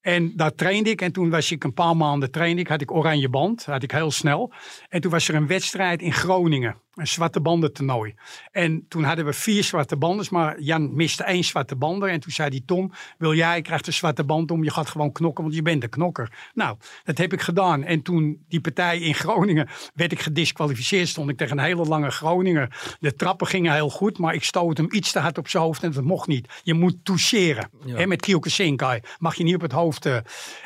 En daar trainde ik. En toen was ik een paar maanden trainde ik. Had ik oranje band. Had ik heel snel. En toen was er een wedstrijd in Groningen. Een zwarte banden toernooi. En toen hadden we vier zwarte banden. Maar Jan miste één zwarte band. En toen zei hij, Tom, wil jij, ik krijg de zwarte band om. Je gaat gewoon knokken, want je bent een knokker. Nou, dat heb ik gedaan. En toen die partij in Groningen werd ik gedisqualificeerd. Stond ik tegen een hele lange Groninger. De trappen gingen heel goed. Maar ik stoot hem iets te hard op zijn hoofd. En dat mocht niet. Je moet toucheren. Ja. Hè, met Kyokushinkai. Mag je niet op het hoofd. Uh.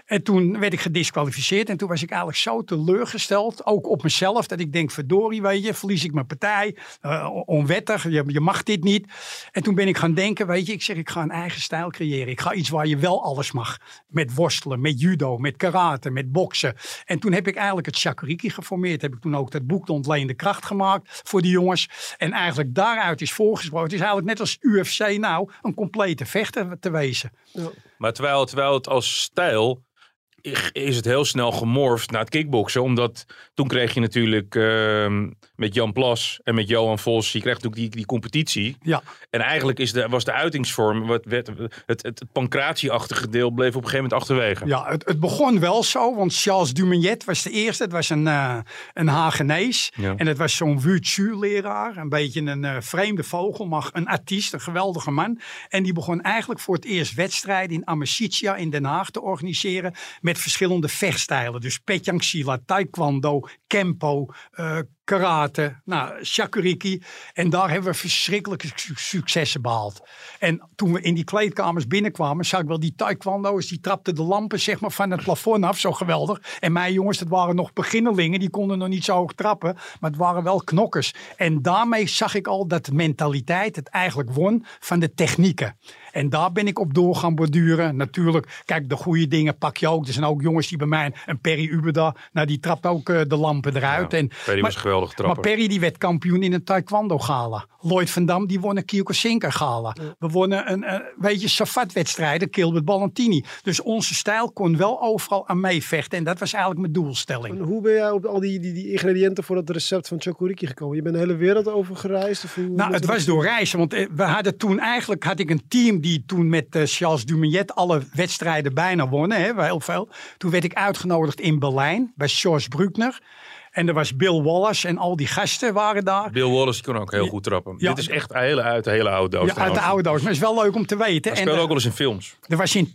En toen werd ik gedisqualificeerd. En toen was ik eigenlijk zo teleurgesteld. Ook op mezelf. Dat ik denk, verdorie, weet je, verlies ik mijn partij. Uh, onwettig, je, je, mag dit niet. En toen ben ik gaan denken, weet je, ik zeg ik ga een eigen stijl creëren. Ik ga iets waar je wel alles mag. Met worstelen, met judo, met karate, met boksen. En toen heb ik eigenlijk het shakuriki geformeerd. Heb ik toen ook dat boek De Ontleende Kracht gemaakt voor die jongens. En eigenlijk daaruit is voorgesproken. Het is eigenlijk net als UFC nou een complete vechter te wezen. Ja. Maar terwijl, terwijl het als stijl is het heel snel gemorfd naar het kickboksen. Omdat toen kreeg je natuurlijk uh, met Jan Plas en met Johan Vos, je kreeg natuurlijk die, die competitie. Ja. En eigenlijk is de, was de uitingsvorm, wat, werd, het, het, het pancratieachtige deel bleef op een gegeven moment achterwege. Ja, het, het begon wel zo, want Charles Dumignet was de eerste. Het was een, uh, een Hagenees. Ja. En het was zo'n Wutsu-leraar. Een beetje een uh, vreemde vogel, maar een artiest, een geweldige man. En die begon eigenlijk voor het eerst wedstrijden in Amicitia in Den Haag te organiseren. Met verschillende vechtstijlen. Dus Petjang Sila, Taekwondo, Kempo, uh, karate, nou, shakuriki. En daar hebben we verschrikkelijke successen behaald. En toen we in die kleedkamers binnenkwamen, zag ik wel die taekwondo's, die trapten de lampen zeg maar van het plafond af, zo geweldig. En mijn jongens, dat waren nog beginnelingen, die konden nog niet zo hoog trappen, maar het waren wel knokkers. En daarmee zag ik al dat mentaliteit het eigenlijk won van de technieken. En daar ben ik op door gaan borduren. Natuurlijk, kijk, de goede dingen pak je ook. Er zijn ook jongens die bij mij, een Perry Ubeda, nou die trapt ook uh, de lampen eruit. Ja, en, Perry was geweldig maar Perry die werd kampioen in een taekwondo gala. Lloyd van Dam die won een Kyokushinkai gala. Ja. We wonnen een, een weet je, Safat wedstrijden, Gilbert Ballantini. Dus onze stijl kon wel overal aan meevechten. En dat was eigenlijk mijn doelstelling. En hoe ben jij op al die, die, die ingrediënten voor het recept van Chokuriki gekomen? Je bent de hele wereld over gereisd? Of hoe, nou, het was door reizen. Want we hadden toen eigenlijk had ik een team die toen met uh, Charles Dumignet alle wedstrijden bijna wonnen. Hè, heel veel. Toen werd ik uitgenodigd in Berlijn bij George Bruckner. En er was Bill Wallace en al die gasten waren daar. Bill Wallace kon ook heel goed trappen. Ja, Dit is echt hele, uit de hele oude doos. Ja, uit de oude doos. Maar het is wel leuk om te weten. Hij speelde ook wel eens in films. Er was in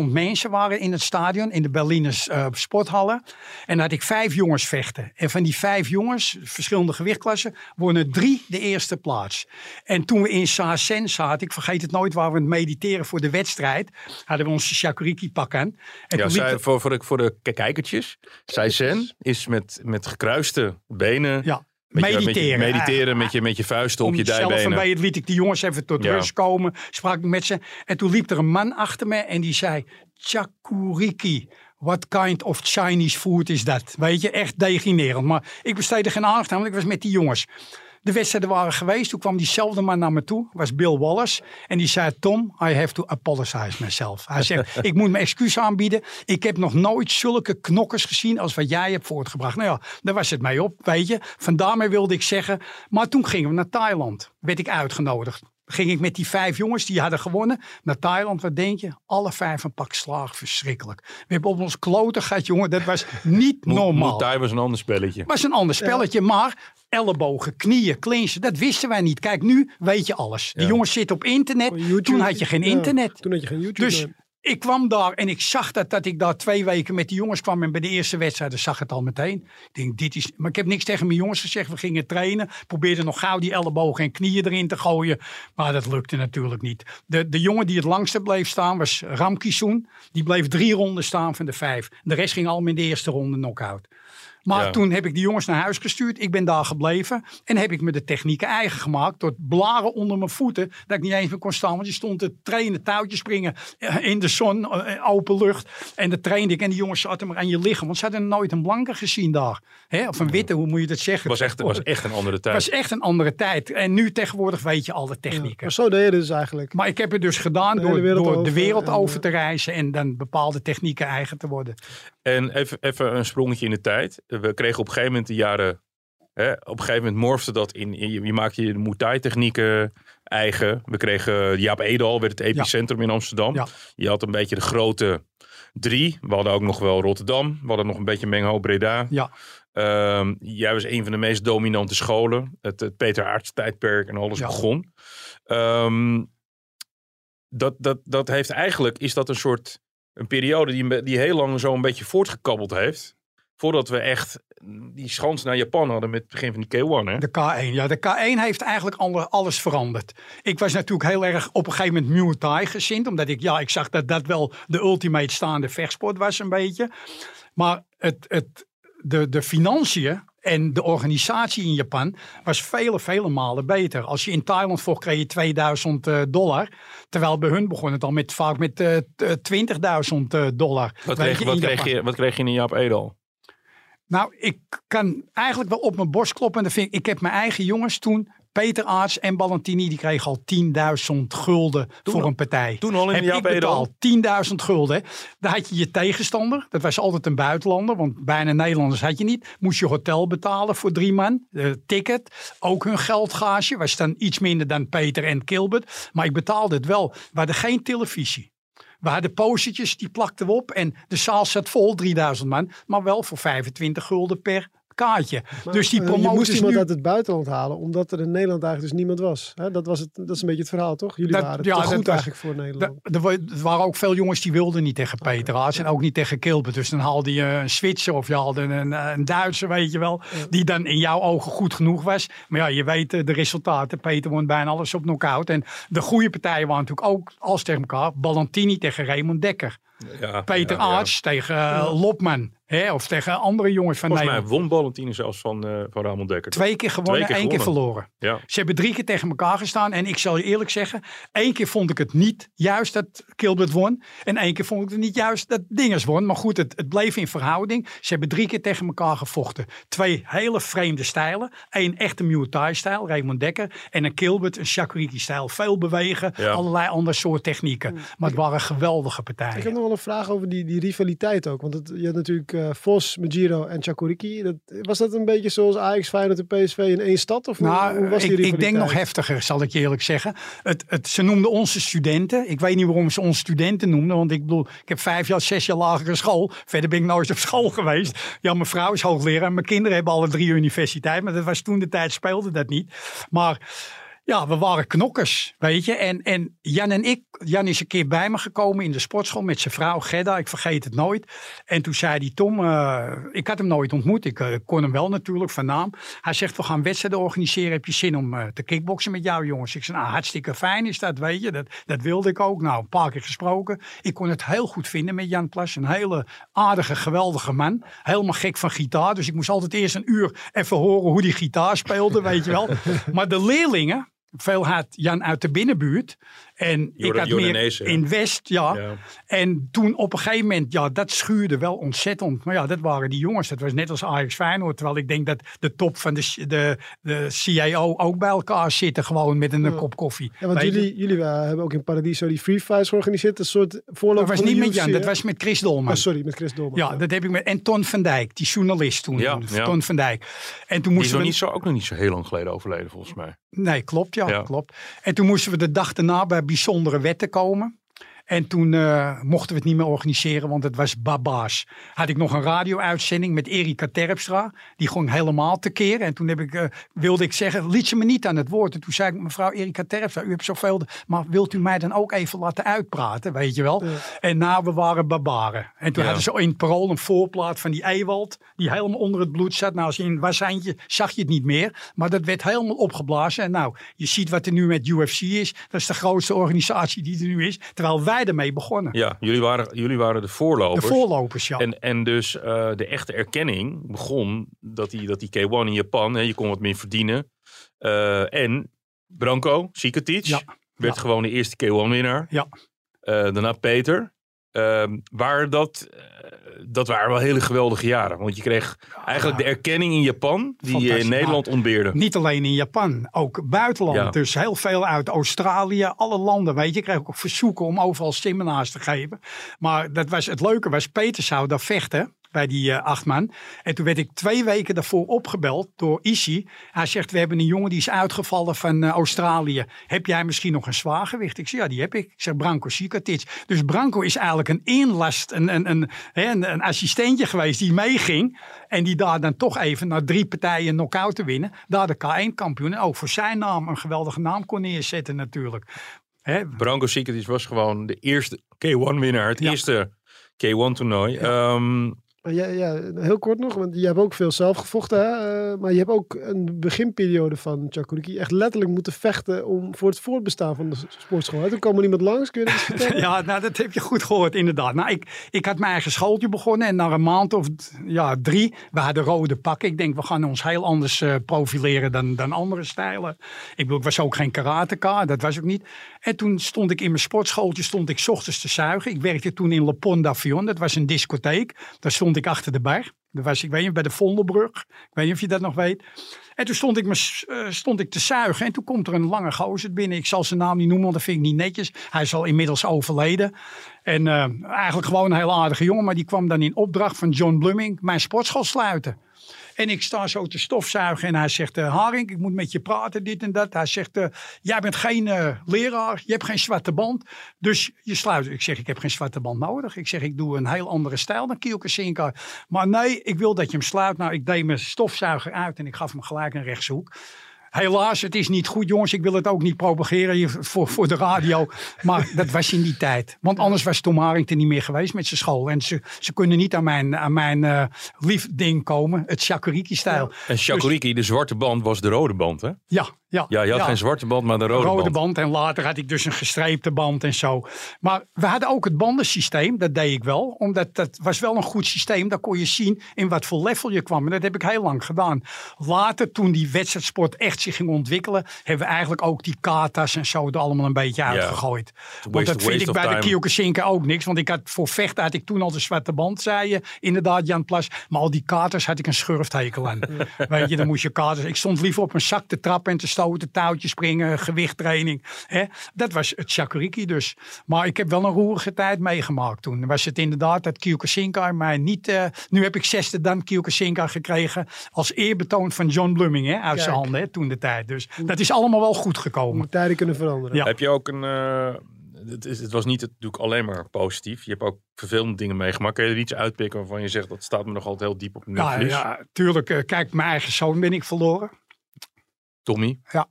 10.000 mensen waren in het stadion, in de Berliner uh, sporthallen. En dan had ik vijf jongens vechten. En van die vijf jongens, verschillende gewichtklassen, wonnen drie de eerste plaats. En toen we in Saasen zaten, ik vergeet het nooit, waar we het mediteren voor de wedstrijd, hadden we onze shakuriki pak aan. En ja, zij, voor, voor, de, voor de kijkertjes, Saasen is met, met gekruiste benen. Ja. Met mediteren. Je, met je, mediteren met je, met je vuisten op je dijbenen. Zelf bij het liet ik die jongens even tot ja. rust komen. Sprak ik met ze. En toen liep er een man achter me en die zei... Chakuriki. What kind of Chinese food is dat? Weet je, echt deginerend. Maar ik besteedde geen aandacht aan, want ik was met die jongens. De wedstrijden waren geweest. Toen kwam diezelfde man naar me toe. was Bill Wallace. En die zei, Tom, I have to apologize myself. Hij zegt, ik moet mijn excuus aanbieden. Ik heb nog nooit zulke knokkers gezien als wat jij hebt voortgebracht. Nou ja, daar was het mee op, weet je. Vandaar wilde ik zeggen. Maar toen gingen we naar Thailand. Werd ik uitgenodigd ging ik met die vijf jongens die hadden gewonnen naar Thailand. Wat denk je? Alle vijf een pak slaag. Verschrikkelijk. We hebben op ons kloten gehad, jongen. Dat was niet normaal. Thai was een ander spelletje. was een ander spelletje, ja. maar ellebogen, knieën, clinchen, dat wisten wij niet. Kijk, nu weet je alles. Die ja. jongens zitten op internet. YouTube, toen had je geen internet. Ja, toen had je geen YouTube. Dus ik kwam daar en ik zag dat, dat ik daar twee weken met die jongens kwam. En bij de eerste wedstrijd zag het al meteen. Ik denk, dit is... Maar ik heb niks tegen mijn jongens gezegd. We gingen trainen. Probeerden nog gauw die ellebogen en knieën erin te gooien. Maar dat lukte natuurlijk niet. De, de jongen die het langste bleef staan was Ramkisoen. Die bleef drie ronden staan van de vijf. De rest ging allemaal in de eerste ronde knock-out. Maar Ja. toen heb ik die jongens naar huis gestuurd. Ik ben daar gebleven. En heb ik me de technieken eigen gemaakt. Door blaren onder mijn voeten. Dat ik niet eens meer kon staan. Want je stond te trainen, touwtjes springen. eh, In de zon, eh, open lucht. En dat trainde ik. En die jongens zaten maar aan je lichaam. Want ze hadden nooit een blanke gezien daar. Hè? Of een witte, hoe moet je dat zeggen? Het was echt, het was echt een andere Het tijd. was echt een andere tijd. En nu tegenwoordig weet je alle technieken. Maar zo deed je dus eigenlijk. Maar ik heb het dus gedaan De door, wereld door de wereld over eh, te reizen. En dan bepaalde technieken eigen te worden. En even, even een sprongetje in de tijd. We kregen op een gegeven moment de jaren... Hè, op een gegeven moment morfde dat in... in- Je, je maakte je de Muay Thai technieken eigen. We kregen Jaap Edal, werd het epicentrum in Amsterdam. Ja. Je had een beetje de grote drie. We hadden ook nog wel Rotterdam. We hadden nog een beetje Mengho, Breda. Ja. Ehm, jij was een van de meest dominante scholen. Het, het Peter Aerts tijdperk en alles Ja. begon. Ehm, dat, dat, dat heeft eigenlijk, is dat een soort, een periode die, die heel lang zo een beetje voortgekabbeld heeft. Voordat we echt die schans naar Japan hadden met het begin van die K1. Hè? De K1. Ja, de K1 heeft eigenlijk alle- alles veranderd. Ik was natuurlijk heel erg op een gegeven moment Muay Thai gezind. Omdat ik, ja, ik zag dat dat wel de ultimate staande vechtsport was een beetje. Maar het, het, de, de financiën en de organisatie in Japan was vele, vele malen beter. Als je in Thailand vocht, kreeg je 2000 eh, dollar. Terwijl bij hun begon het al met, vaak met eh, t- 20.000 eh, dollar. Wat, kreeg, je, wat, in kreeg je, wat kreeg je in Jaap Edal? Nou, ik kan eigenlijk wel op mijn borst kloppen. En vind ik, ik heb mijn eigen jongens toen, Peter Aarts en Ballantini, die kregen al 10.000 gulden voor een partij. toen al in heb ik Edal? betaald 10.000 gulden. Dan had je je tegenstander, dat was altijd een buitenlander, want bijna Nederlanders had je niet. Moest je hotel betalen voor drie man, eh, ticket, ook hun geldgage. Was dan iets minder dan Peter en Kilbert. Maar ik betaalde het wel. We hadden geen televisie. We hadden postertjes, die plakten we op. En de zaal zat vol, 3000 man. Maar wel voor 25 gulden per kaartje. Maar, dus die eh, je moest iemand nu... uit het buitenland halen, omdat er in Nederland eigenlijk dus niemand was. Hè, dat, was het, dat is een beetje het verhaal, toch? Jullie Dat- waren ja, te goed was- eigenlijk voor Nederland. Er wa- waren ook veel jongens die wilden niet tegen Peter Haas en ook niet tegen Kilbert. Dus dan haalde je een Zwitser of je haalde een, een Duitser, weet je wel. Die dan in jouw ogen goed genoeg was. Maar ja, je weet eh, de resultaten. Peter won bijna alles op knockout. En de goede partijen waren natuurlijk ook als tegen elkaar. Ballantini tegen Raymond Dekker. Ja, Peter ja, ja. Aarts tegen eh, Lopman. Hè? Of tegen andere jongens van Volgens mij Nederland. won Ballantine zelfs van, eh van Ramon Dekker. Twee keer gewonnen, Twee keer één keer verloren. Ja. Ze hebben drie keer tegen elkaar gestaan. En ik zal je eerlijk zeggen, één keer vond ik het niet juist dat Kilbert won. En één keer vond ik het niet juist dat Dingers won. Maar goed, het, het bleef in verhouding. Ze hebben drie keer tegen elkaar gevochten. Twee hele vreemde stijlen. Eén echte Muay Thai stijl, Raymond Dekker. En een Kilbert, een Shakuriki stijl. Veel bewegen, Ja. allerlei andere soort technieken. Maar het waren geweldige partijen. Ik heb nog wel een vraag over die, die rivaliteit ook. Want het, je had natuurlijk eh, Vos, Majiro en Chakuriki. Dat, was dat een beetje zoals Ajax, Feyenoord en PSV in één stad? Of hoe- Nou, hoe was die ik, ik denk nog heftiger, zal ik je eerlijk zeggen. Het, het, ze noemden onze studenten. Ik weet niet waarom ze ons studenten noemden. Want ik bedoel, ik heb vijf jaar, zes jaar lagere school. Verder ben ik nooit op school geweest. Ja, mijn vrouw is hoogleraar. Mijn kinderen hebben alle drie universiteit. Maar dat was toen de tijd, speelde dat niet. Maar ja, we waren knokkers, weet je. En, en Jan en ik, Jan is een keer bij me gekomen in de sportschool met zijn vrouw Gedda. Ik vergeet het nooit. En toen zei hij, Tom, eh, ik had hem nooit ontmoet. Ik eh, kon hem wel natuurlijk van naam. Hij zegt, we gaan wedstrijden organiseren. Heb je zin om eh, te kickboksen met jou, jongens? Ik zei, nou, hartstikke fijn is dat, weet je. Dat, dat wilde ik ook. Nou, een paar keer gesproken. Ik kon het heel goed vinden met Jan Plas. Een hele aardige, geweldige man. Helemaal gek van gitaar. Dus ik moest altijd eerst een uur even horen hoe die gitaar speelde, weet je wel. Maar de leerlingen, veel had Jan uit de binnenbuurt. En ik had meer Jordanezen, in West, ja. Ja. En toen op een gegeven moment, ja, dat schuurde wel ontzettend. Maar ja, dat waren die jongens. Dat was net als Ajax Feyenoord. Terwijl ik denk dat de top van de, de, de CIO ook bij elkaar zitten. Gewoon met een Ja. kop koffie. Ja, want Weet je? jullie, jullie hebben ook in Paradiso die free fights georganiseerd. Een soort voorloper Dat was niet met Jan, dat was met Chris Dolman. Oh, sorry, met Chris Dolman. Ja, dat heb ik met. En Ton van Dijk, die journalist toen. Ja, ja. Ton van Dijk. En toen Die is moesten nog we. niet zo, ook nog niet zo heel lang geleden overleden, volgens mij. Nee, klopt, ja, Ja. klopt. En toen moesten we de dag daarna bij bijzondere wetten komen. En toen eh, mochten we het niet meer organiseren, want het was baba's. Had ik nog een radio-uitzending met Erika Terpstra. Die ging helemaal tekeer. En toen heb ik, eh, wilde ik zeggen, liet ze me niet aan het woord. En toen zei ik, mevrouw Erika Terpstra, u hebt zoveel... Maar wilt u mij dan ook even laten uitpraten, weet je wel? En nou, we waren barbaren. En toen Ja. hadden ze in het parool een voorplaat van die Ewald. Die helemaal onder het bloed zat. Nou, als je in een wasseintje zag je het niet meer. Maar dat werd helemaal opgeblazen. En nou, je ziet wat er nu met UFC is. Dat is de grootste organisatie die er nu is. Terwijl wij wij ermee begonnen. Ja, jullie waren, jullie waren de voorlopers. De voorlopers, ja. En, en dus eh, de echte erkenning begon dat die, dat die K1 in Japan, hè, je kon wat meer verdienen. Eh, en Branko Sikatic Ja, werd ja. gewoon de eerste K1-winnaar. Ja. daarna Peter. Ehm, waar dat, eh, dat waren wel hele geweldige jaren. Want je kreeg eigenlijk de erkenning in Japan die je in Fantastisch. Nederland ontbeerde. Niet alleen in Japan, ook buitenland. Ja. Dus heel veel uit Australië, alle landen. Weet je, ik kreeg ook verzoeken om overal seminars te geven. Maar dat was, het leuke was, Peter zou daar vechten bij die eh, acht man. En toen werd ik twee weken daarvoor opgebeld door Issy. Hij zegt, we hebben een jongen die is uitgevallen van eh, Australië. Heb jij misschien nog een zwaargewicht? Ik zeg, ja, die heb ik. Ik zeg, Branko Sikatic. Dus Branko is eigenlijk een inlast, een, een, een, een, een assistentje geweest die meeging. En die daar dan toch even na drie partijen knock-out te winnen. Daar de K1-kampioen. En ook voor zijn naam een geweldige naam kon neerzetten natuurlijk. Hè, Branko Sikatic was gewoon de eerste K1-winnaar. Het Ja. eerste K1-toernooi. Ehm, Maar ja, ja, heel kort nog, want je hebt ook veel zelf gevochten. Hè? eh, maar je hebt ook een beginperiode van Chakuriki echt letterlijk moeten vechten om, voor het voortbestaan van de sportschool. hè? Toen kwam er iemand langs, kun je dat vertellen? Ja, nou, dat heb je goed gehoord, inderdaad. Nou, ik, ik had mijn eigen schooltje begonnen en na een maand of ja, drie, we hadden rode pakken. Ik denk, we gaan ons heel anders eh, profileren dan, dan andere stijlen. Ik bedoel, ik was ook geen karateka, dat was ook niet. En toen stond ik in mijn sportschooltje, stond ik ochtends te zuigen. Ik werkte toen in Le Pont d'Avion, dat was een discotheek. Daar stond ik achter de bar. Dat was, ik weet niet, bij de Vondelbrug. Ik weet niet of je dat nog weet. En toen stond ik, me, eh, stond ik te zuigen. En toen komt er een lange gozer binnen. Ik zal zijn naam niet noemen, want dat vind ik niet netjes. Hij is al inmiddels overleden. En eh, eigenlijk gewoon een heel aardige jongen. Maar die kwam dan in opdracht van John Blooming mijn sportschool sluiten. En ik sta zo te stofzuigen en hij zegt, eh Haring, ik moet met je praten, dit en dat. Hij zegt, eh, jij bent geen eh, leraar, je hebt geen zwarte band, dus je sluit. Ik zeg, ik heb geen zwarte band nodig. Ik zeg, ik doe een heel andere stijl dan Kielke. Maar nee, ik wil dat je hem sluit. Nou, ik deed mijn stofzuiger uit en ik gaf hem gelijk een rechtshoek. Helaas, het is niet goed, jongens. Ik wil het ook niet propageren hier voor, voor de radio. Maar dat was in die tijd. Want anders was Tom Harington niet meer geweest met zijn school. En ze, ze kunnen niet aan mijn, aan mijn eh, lief ding komen. Het Shakuriki-stijl. en Shakuriki, de zwarte band, was de rode band, hè? Ja, ja. Ja, je had geen zwarte band, maar de rode, rode band. band. En later had ik dus een gestreepte band en zo. Maar we hadden ook het bandensysteem. Dat deed ik wel. Omdat dat was wel een goed systeem. Daar kon je zien in wat voor level je kwam. En dat heb ik heel lang gedaan. Later, toen die wedstrijdsport echt zich ging ontwikkelen. Hebben we eigenlijk ook die katas en zo er allemaal een beetje uitgegooid. Want waste- dat vind ik bij de. Kyokushinka ook niks. Want ik had voor vechten had ik toen al de zwarte band, zei je. Inderdaad, Jan Plas. Maar al die katers had ik een schurfthekel aan. Weet je, dan moest je katers. Ik stond liever op een zak te trappen en te stoten, touwtjes springen, gewichttraining. Hè? Dat was het shakuriki dus. Maar ik heb wel een roerige tijd meegemaakt toen. Was het inderdaad dat Kyokushinka, maar niet... eh, nu heb ik zesde dan Kyokushinka gekregen als eerbetoon van John Blooming hè, uit zijn handen hè, toen de tijd. Dus dat is allemaal wel goed gekomen. Moet tijden kunnen veranderen. Ja. Heb je ook een... eh, het, is, het was niet natuurlijk alleen maar positief. Je hebt ook vervelende dingen meegemaakt. Kun je er iets uitpikken waarvan je zegt... dat staat me nog altijd heel diep op het Ja, netvlies? ja, tuurlijk. eh, kijk, mijn eigen zoon ben ik verloren. Tommy? Ja.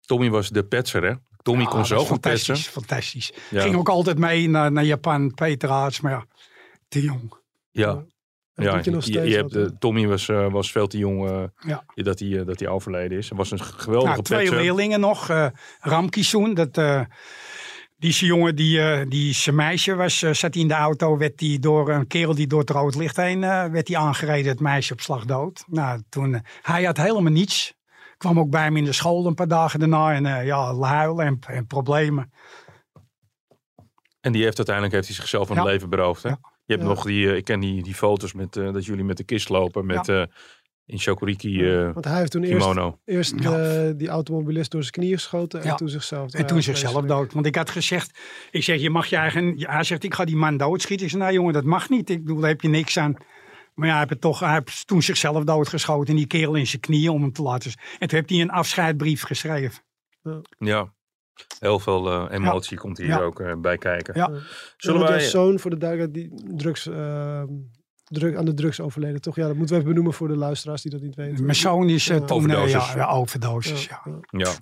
Tommy was de petser, hè? Tommy Ja, kon zo goed petsen. fantastisch, fantastisch. Ja. Ging ook altijd mee naar, naar Japan, Peter Aarts, maar ja, te jong. Ja. Dat Ja, je nog je, steeds je hebt, wat, eh, Tommy was, eh, was veel te jong eh, Ja. dat, hij, eh, dat hij overleden is. Hij was een geweldige Nou, twee petser. leerlingen nog. eh Ramkisoen, dat, eh, die jongen die, eh, die zijn meisje was, eh, zat hij in de auto, werd die door een kerel die door het rood licht heen, eh, werd hij aangereden, het meisje op slag dood. Nou, toen, eh, hij had helemaal niets. Kwam ook bij hem in de school een paar dagen daarna en eh, ja, huilen en, en problemen. En die heeft uiteindelijk heeft hij zichzelf van het leven beroofd. Hè? Ja. Je hebt Ja. nog die, eh, ik ken die, die foto's met, eh, dat jullie met de kist lopen met eh, in Shokuriki eh, Want hij heeft toen eerst, kimono. eerst Ja. eh, die automobilist door zijn knieën geschoten en Ja. toen zichzelf. En toen zichzelf dood. Want ik had gezegd, ik zeg, je mag je eigen... Hij zegt, ik ga die man doodschieten. Ik zei, nou jongen, dat mag niet. Ik bedoel, daar heb je niks aan. Maar ja, hij heeft, toch, hij heeft toen zichzelf doodgeschoten. En die kerel in zijn knieën om hem te laten... En toen heeft hij een afscheidbrief geschreven. Ja, heel veel eh, emotie komt hier Ja. ook eh, bij kijken. Ja. Zullen wij... zoon voor de duidelijkheid die drugs, eh, drug, aan de drugs overleden, toch? Ja, dat moeten we even benoemen voor de luisteraars die dat niet weten. Mijn zoon is uh, toen... eh, Overdosis. ja, ja, overdosis, ja. ja,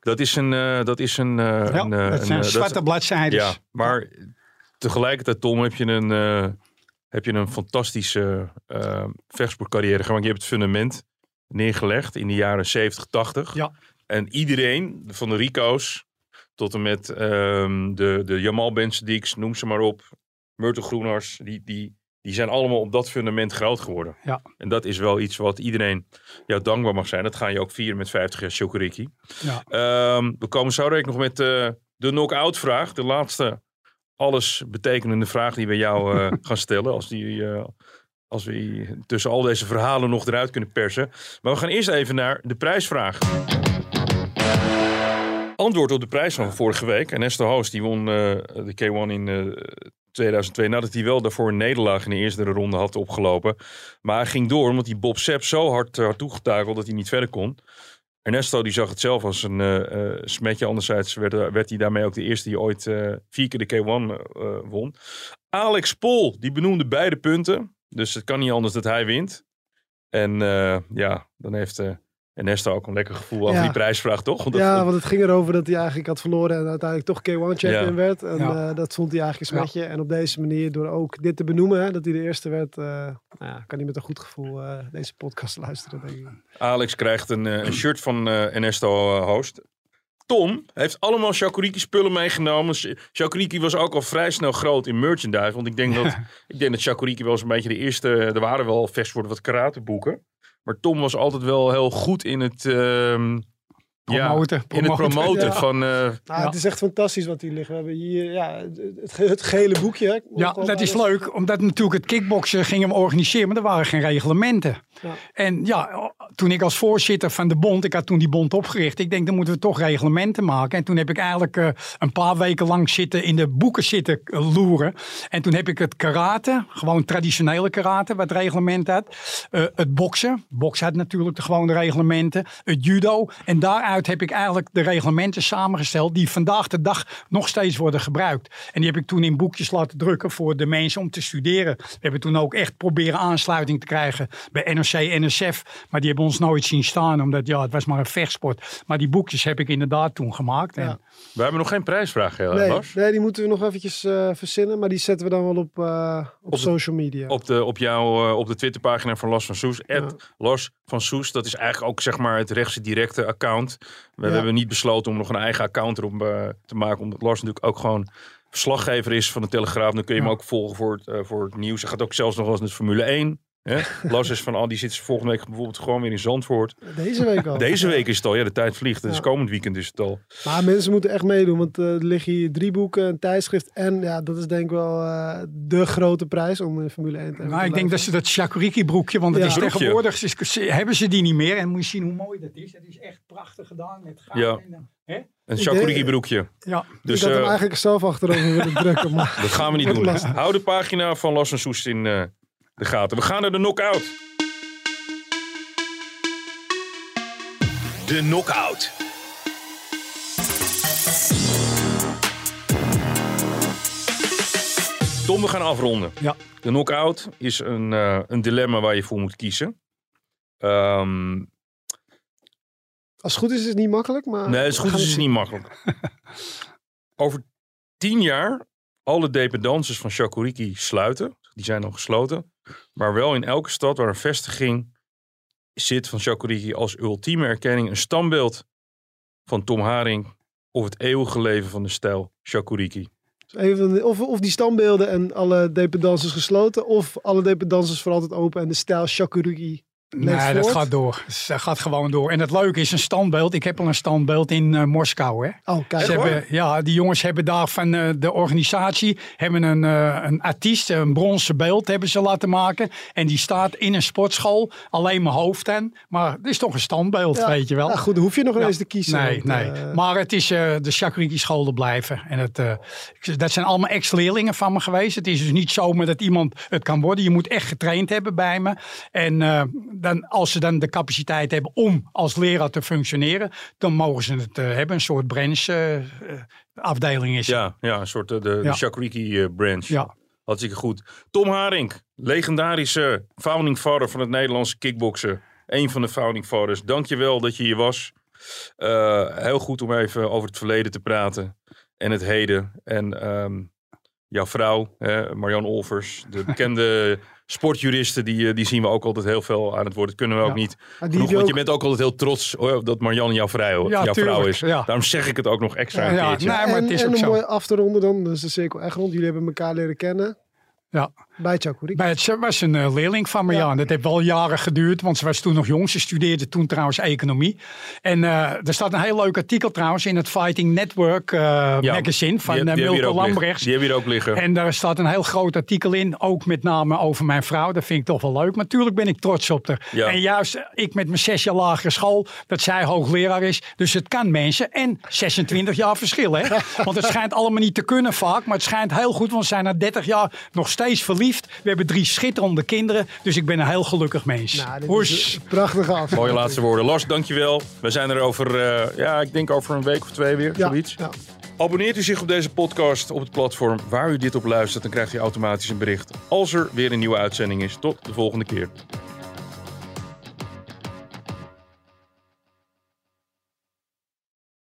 dat is een... eh, dat is een, eh, Ja, een, eh, dat een, zijn dat- zwarte bladzijden. Ja, maar tegelijkertijd, Tom, heb je een, eh, heb je een fantastische eh vechtsportcarrière gemaakt. Je hebt het fundament neergelegd in de jaren 70, 80. Ja. En iedereen van de Rico's, tot en met ehm, de, de Jamal Ben Sadiqs, noem ze maar op. Myrtle Groenars, die, die, die zijn allemaal op dat fundament groot geworden. Ja. En dat is wel iets wat iedereen jou dankbaar mag zijn. Dat ga je ook vieren met 50 jaar Shokuriki. Ja. Ehm, we komen zo direct nog met eh, de knock-out vraag. De laatste alles betekenende vraag die we jou eh, gaan stellen. Als, die, eh, als we tussen al deze verhalen nog eruit kunnen persen. Maar we gaan eerst even naar de prijsvraag. Antwoord op de prijs van vorige week. Ernesto Hoos die won eh, de K1 in eh, 2002. Nadat hij wel daarvoor een nederlaag in de eerste ronde had opgelopen. Maar hij ging door omdat hij Bob Sepp zo hard, hard toegetakeld dat hij niet verder kon. Ernesto die zag het zelf als een eh, eh, smetje. Anderzijds werd, werd hij daarmee ook de eerste die ooit eh, vier keer de K1 eh, won. Alex Pol die benoemde beide punten. Dus het kan niet anders dat hij wint. En eh, ja, dan heeft eh Ernesto ook een lekker gevoel over Ja. die prijsvraag, toch? Want dat- ja, want het ging erover dat hij eigenlijk had verloren en uiteindelijk toch K1 champion Ja. werd. En Ja. eh, dat vond hij eigenlijk een smetje. En op deze manier, door ook dit te benoemen, hè, dat hij de eerste werd, eh, nou ja, kan hij met een goed gevoel eh, deze podcast luisteren, denk ik. Alex krijgt een, eh, een shirt van eh, Ernesto Host. Tom heeft allemaal Shakuriki spullen meegenomen. Sh- Shakuriki was ook al vrij snel groot in merchandise. Want ik denk dat, ik denk dat Shakuriki wel eens een beetje de eerste... Er waren wel vechtsporten wat karateboeken. Maar Tom was altijd wel heel goed in het... ja, in het promoten. Ja. van... eh, Nou, Ja. Het is echt fantastisch wat hier ligt. We hebben hier ja, het, het gele boekje. hè. Ja, dat is leuk, omdat natuurlijk het kickboksen gingen we organiseren, maar er waren geen reglementen. Ja. En ja, toen ik als voorzitter van de bond, ik had toen die bond opgericht, ik denk dan moeten we toch reglementen maken. En toen heb ik eigenlijk eh, een paar weken lang zitten in de boeken zitten eh, loeren. En toen heb ik het karate, gewoon traditionele karate, wat reglement had. Eh, het boksen, boksen had natuurlijk de gewone reglementen. Het judo. En daaruit heb ik eigenlijk de reglementen samengesteld die vandaag de dag nog steeds worden gebruikt. En die heb ik toen in boekjes laten drukken voor de mensen om te studeren. We hebben toen ook echt proberen aansluiting te krijgen bij NRC, NSF. Maar die hebben ons nooit zien staan, omdat ja, het was maar een vechtsport. Maar die boekjes heb ik inderdaad toen gemaakt. En, Ja. we hebben nog geen prijsvraag, eh, Nee, Lars. nee, die moeten we nog eventjes eh, verzinnen. Maar die zetten we dan wel op, eh, op, de- social media. Op, de, op, jou, eh, op de Twitterpagina van Lars van Soes. Ed Lars van Soes. Dat is eigenlijk ook zeg maar het rechtse directe account. We Ja. hebben niet besloten om nog een eigen account erop eh, te maken. Omdat Lars natuurlijk ook gewoon verslaggever is van de Telegraaf. Dan kun je hem ook volgen voor het, eh, voor het nieuws. Hij gaat ook zelfs nog wel eens naar de Formule 1. Hè? Lars is van al, die zit volgende week bijvoorbeeld gewoon weer in Zandvoort. Deze week al. Deze week is het al, ja, de tijd vliegt. Het is Ja. komend weekend is het al. Maar mensen moeten echt meedoen, want eh, er liggen hier drie boeken, een tijdschrift. En ja, dat is denk ik wel eh, de grote prijs om in Formule 1 te Nou, ik denk dat ze dat Shakuriki broekje, want het Ja. is Broekje. tegenwoordig, is- hebben ze die niet meer. En moet je zien hoe mooi dat is. Het is echt prachtig gedaan met goud. Ja. En, eh, hè? Een Ik Shakuriki broekje. Ja. Dus ik had hem eh, eigenlijk zelf achterover willen drukken. Maar dat gaan we niet doen. Hou de pagina van Lars en Soes in eh, de gaten. We gaan naar de knockout. De knockout. Tom, we gaan afronden. Ja. De knockout is een, eh, een dilemma waar je voor moet kiezen. Ehm, als het goed is, is het niet makkelijk. Maar nee, het is we goed, het is zien. niet makkelijk. Over tien jaar alle dependances van Shakuriki sluiten. Die zijn al gesloten. Maar wel in elke stad waar een vestiging zit van Shakuriki als ultieme erkenning een standbeeld van Tom Haring of het eeuwige leven van de stijl Shakuriki. Dus of, of die standbeelden en alle dependances gesloten. Of alle dependances voor altijd open en de stijl Shakurugi Nee, dat gaat door. Dat gaat gewoon door. En het leuke is een standbeeld. Ik heb al een standbeeld in eh, Moskou. Hè. Oh, kijk. Ze hebben, ja, die jongens hebben daar van eh, de organisatie hebben een, eh, een artiest, een bronzen beeld hebben ze laten maken. En die staat in een sportschool, alleen mijn hoofd aan. Maar het is toch een standbeeld, Ja. weet je wel. Nou goed, dan hoef je nog Ja. eens te kiezen. Nee, want, nee. maar het is de Shakuriki scholen blijven. En het, dat zijn allemaal ex-leerlingen van me geweest. Het is dus niet zomaar dat iemand het kan worden. Je moet echt getraind hebben bij me. En dan, als ze dan de capaciteit hebben om als leraar te functioneren, dan mogen ze het eh, hebben. Een soort branch eh, eh, afdeling is. Ja, ja een soort de, de Ja. Shakuriki branch. Ja. Hartstikke goed. Tom Haring, legendarische founding father van het Nederlandse kickboksen. Een van de founding fathers. Dankjewel dat je hier was. Heel goed om even over het verleden te praten. En het heden. En ehm, jouw vrouw, hè, Marjan Olvers, de bekende sportjuristen, die, eh, die zien we ook altijd heel veel aan het woord. Dat kunnen we ook Ja. niet genoeg, want je bent ook altijd heel trots hoor, dat Marjan jouw vrouw, Ja, jouw vrouw is. ja. Daarom zeg ik het ook nog extra Ja, een ja, keertje. nee, maar het en, is en ook om zo. mooi af te ronden dan, dus de cirkel echt rond. Jullie hebben elkaar leren kennen Ja. Bij Chakurik. Bij het, ze was een eh, leerling van Marjaan. Dat heeft wel jaren geduurd, want ze was toen nog jong. Ze studeerde toen trouwens economie. En eh, er staat een heel leuk artikel trouwens in het Fighting Network eh, Ja, magazine van die, die Milko. Lambrechts. Die hebben we hier ook liggen. En daar staat een heel groot artikel in, ook met name over mijn vrouw. Dat vind ik toch wel leuk. Maar natuurlijk ben ik trots op haar. Ja. En juist ik met mijn zes jaar lagere school, dat zij hoogleraar is. Dus het kan mensen. En 26 jaar verschil, hè. Want het schijnt allemaal niet te kunnen vaak. Maar het schijnt heel goed, want we zijn na 30 jaar nog steeds verliefd. We hebben drie schitterende kinderen. Dus ik ben een heel gelukkig mens. Nou, dit Hoes. is een prachtige af. Mooie laatste woorden. Lars, dankjewel. We zijn er over, eh, ja, ik denk over een week of twee weer, Ja, zoiets. ja. Abonneert u zich op deze podcast op het platform waar u dit op luistert. Dan krijgt u automatisch een bericht als er weer een nieuwe uitzending is. Tot de volgende keer.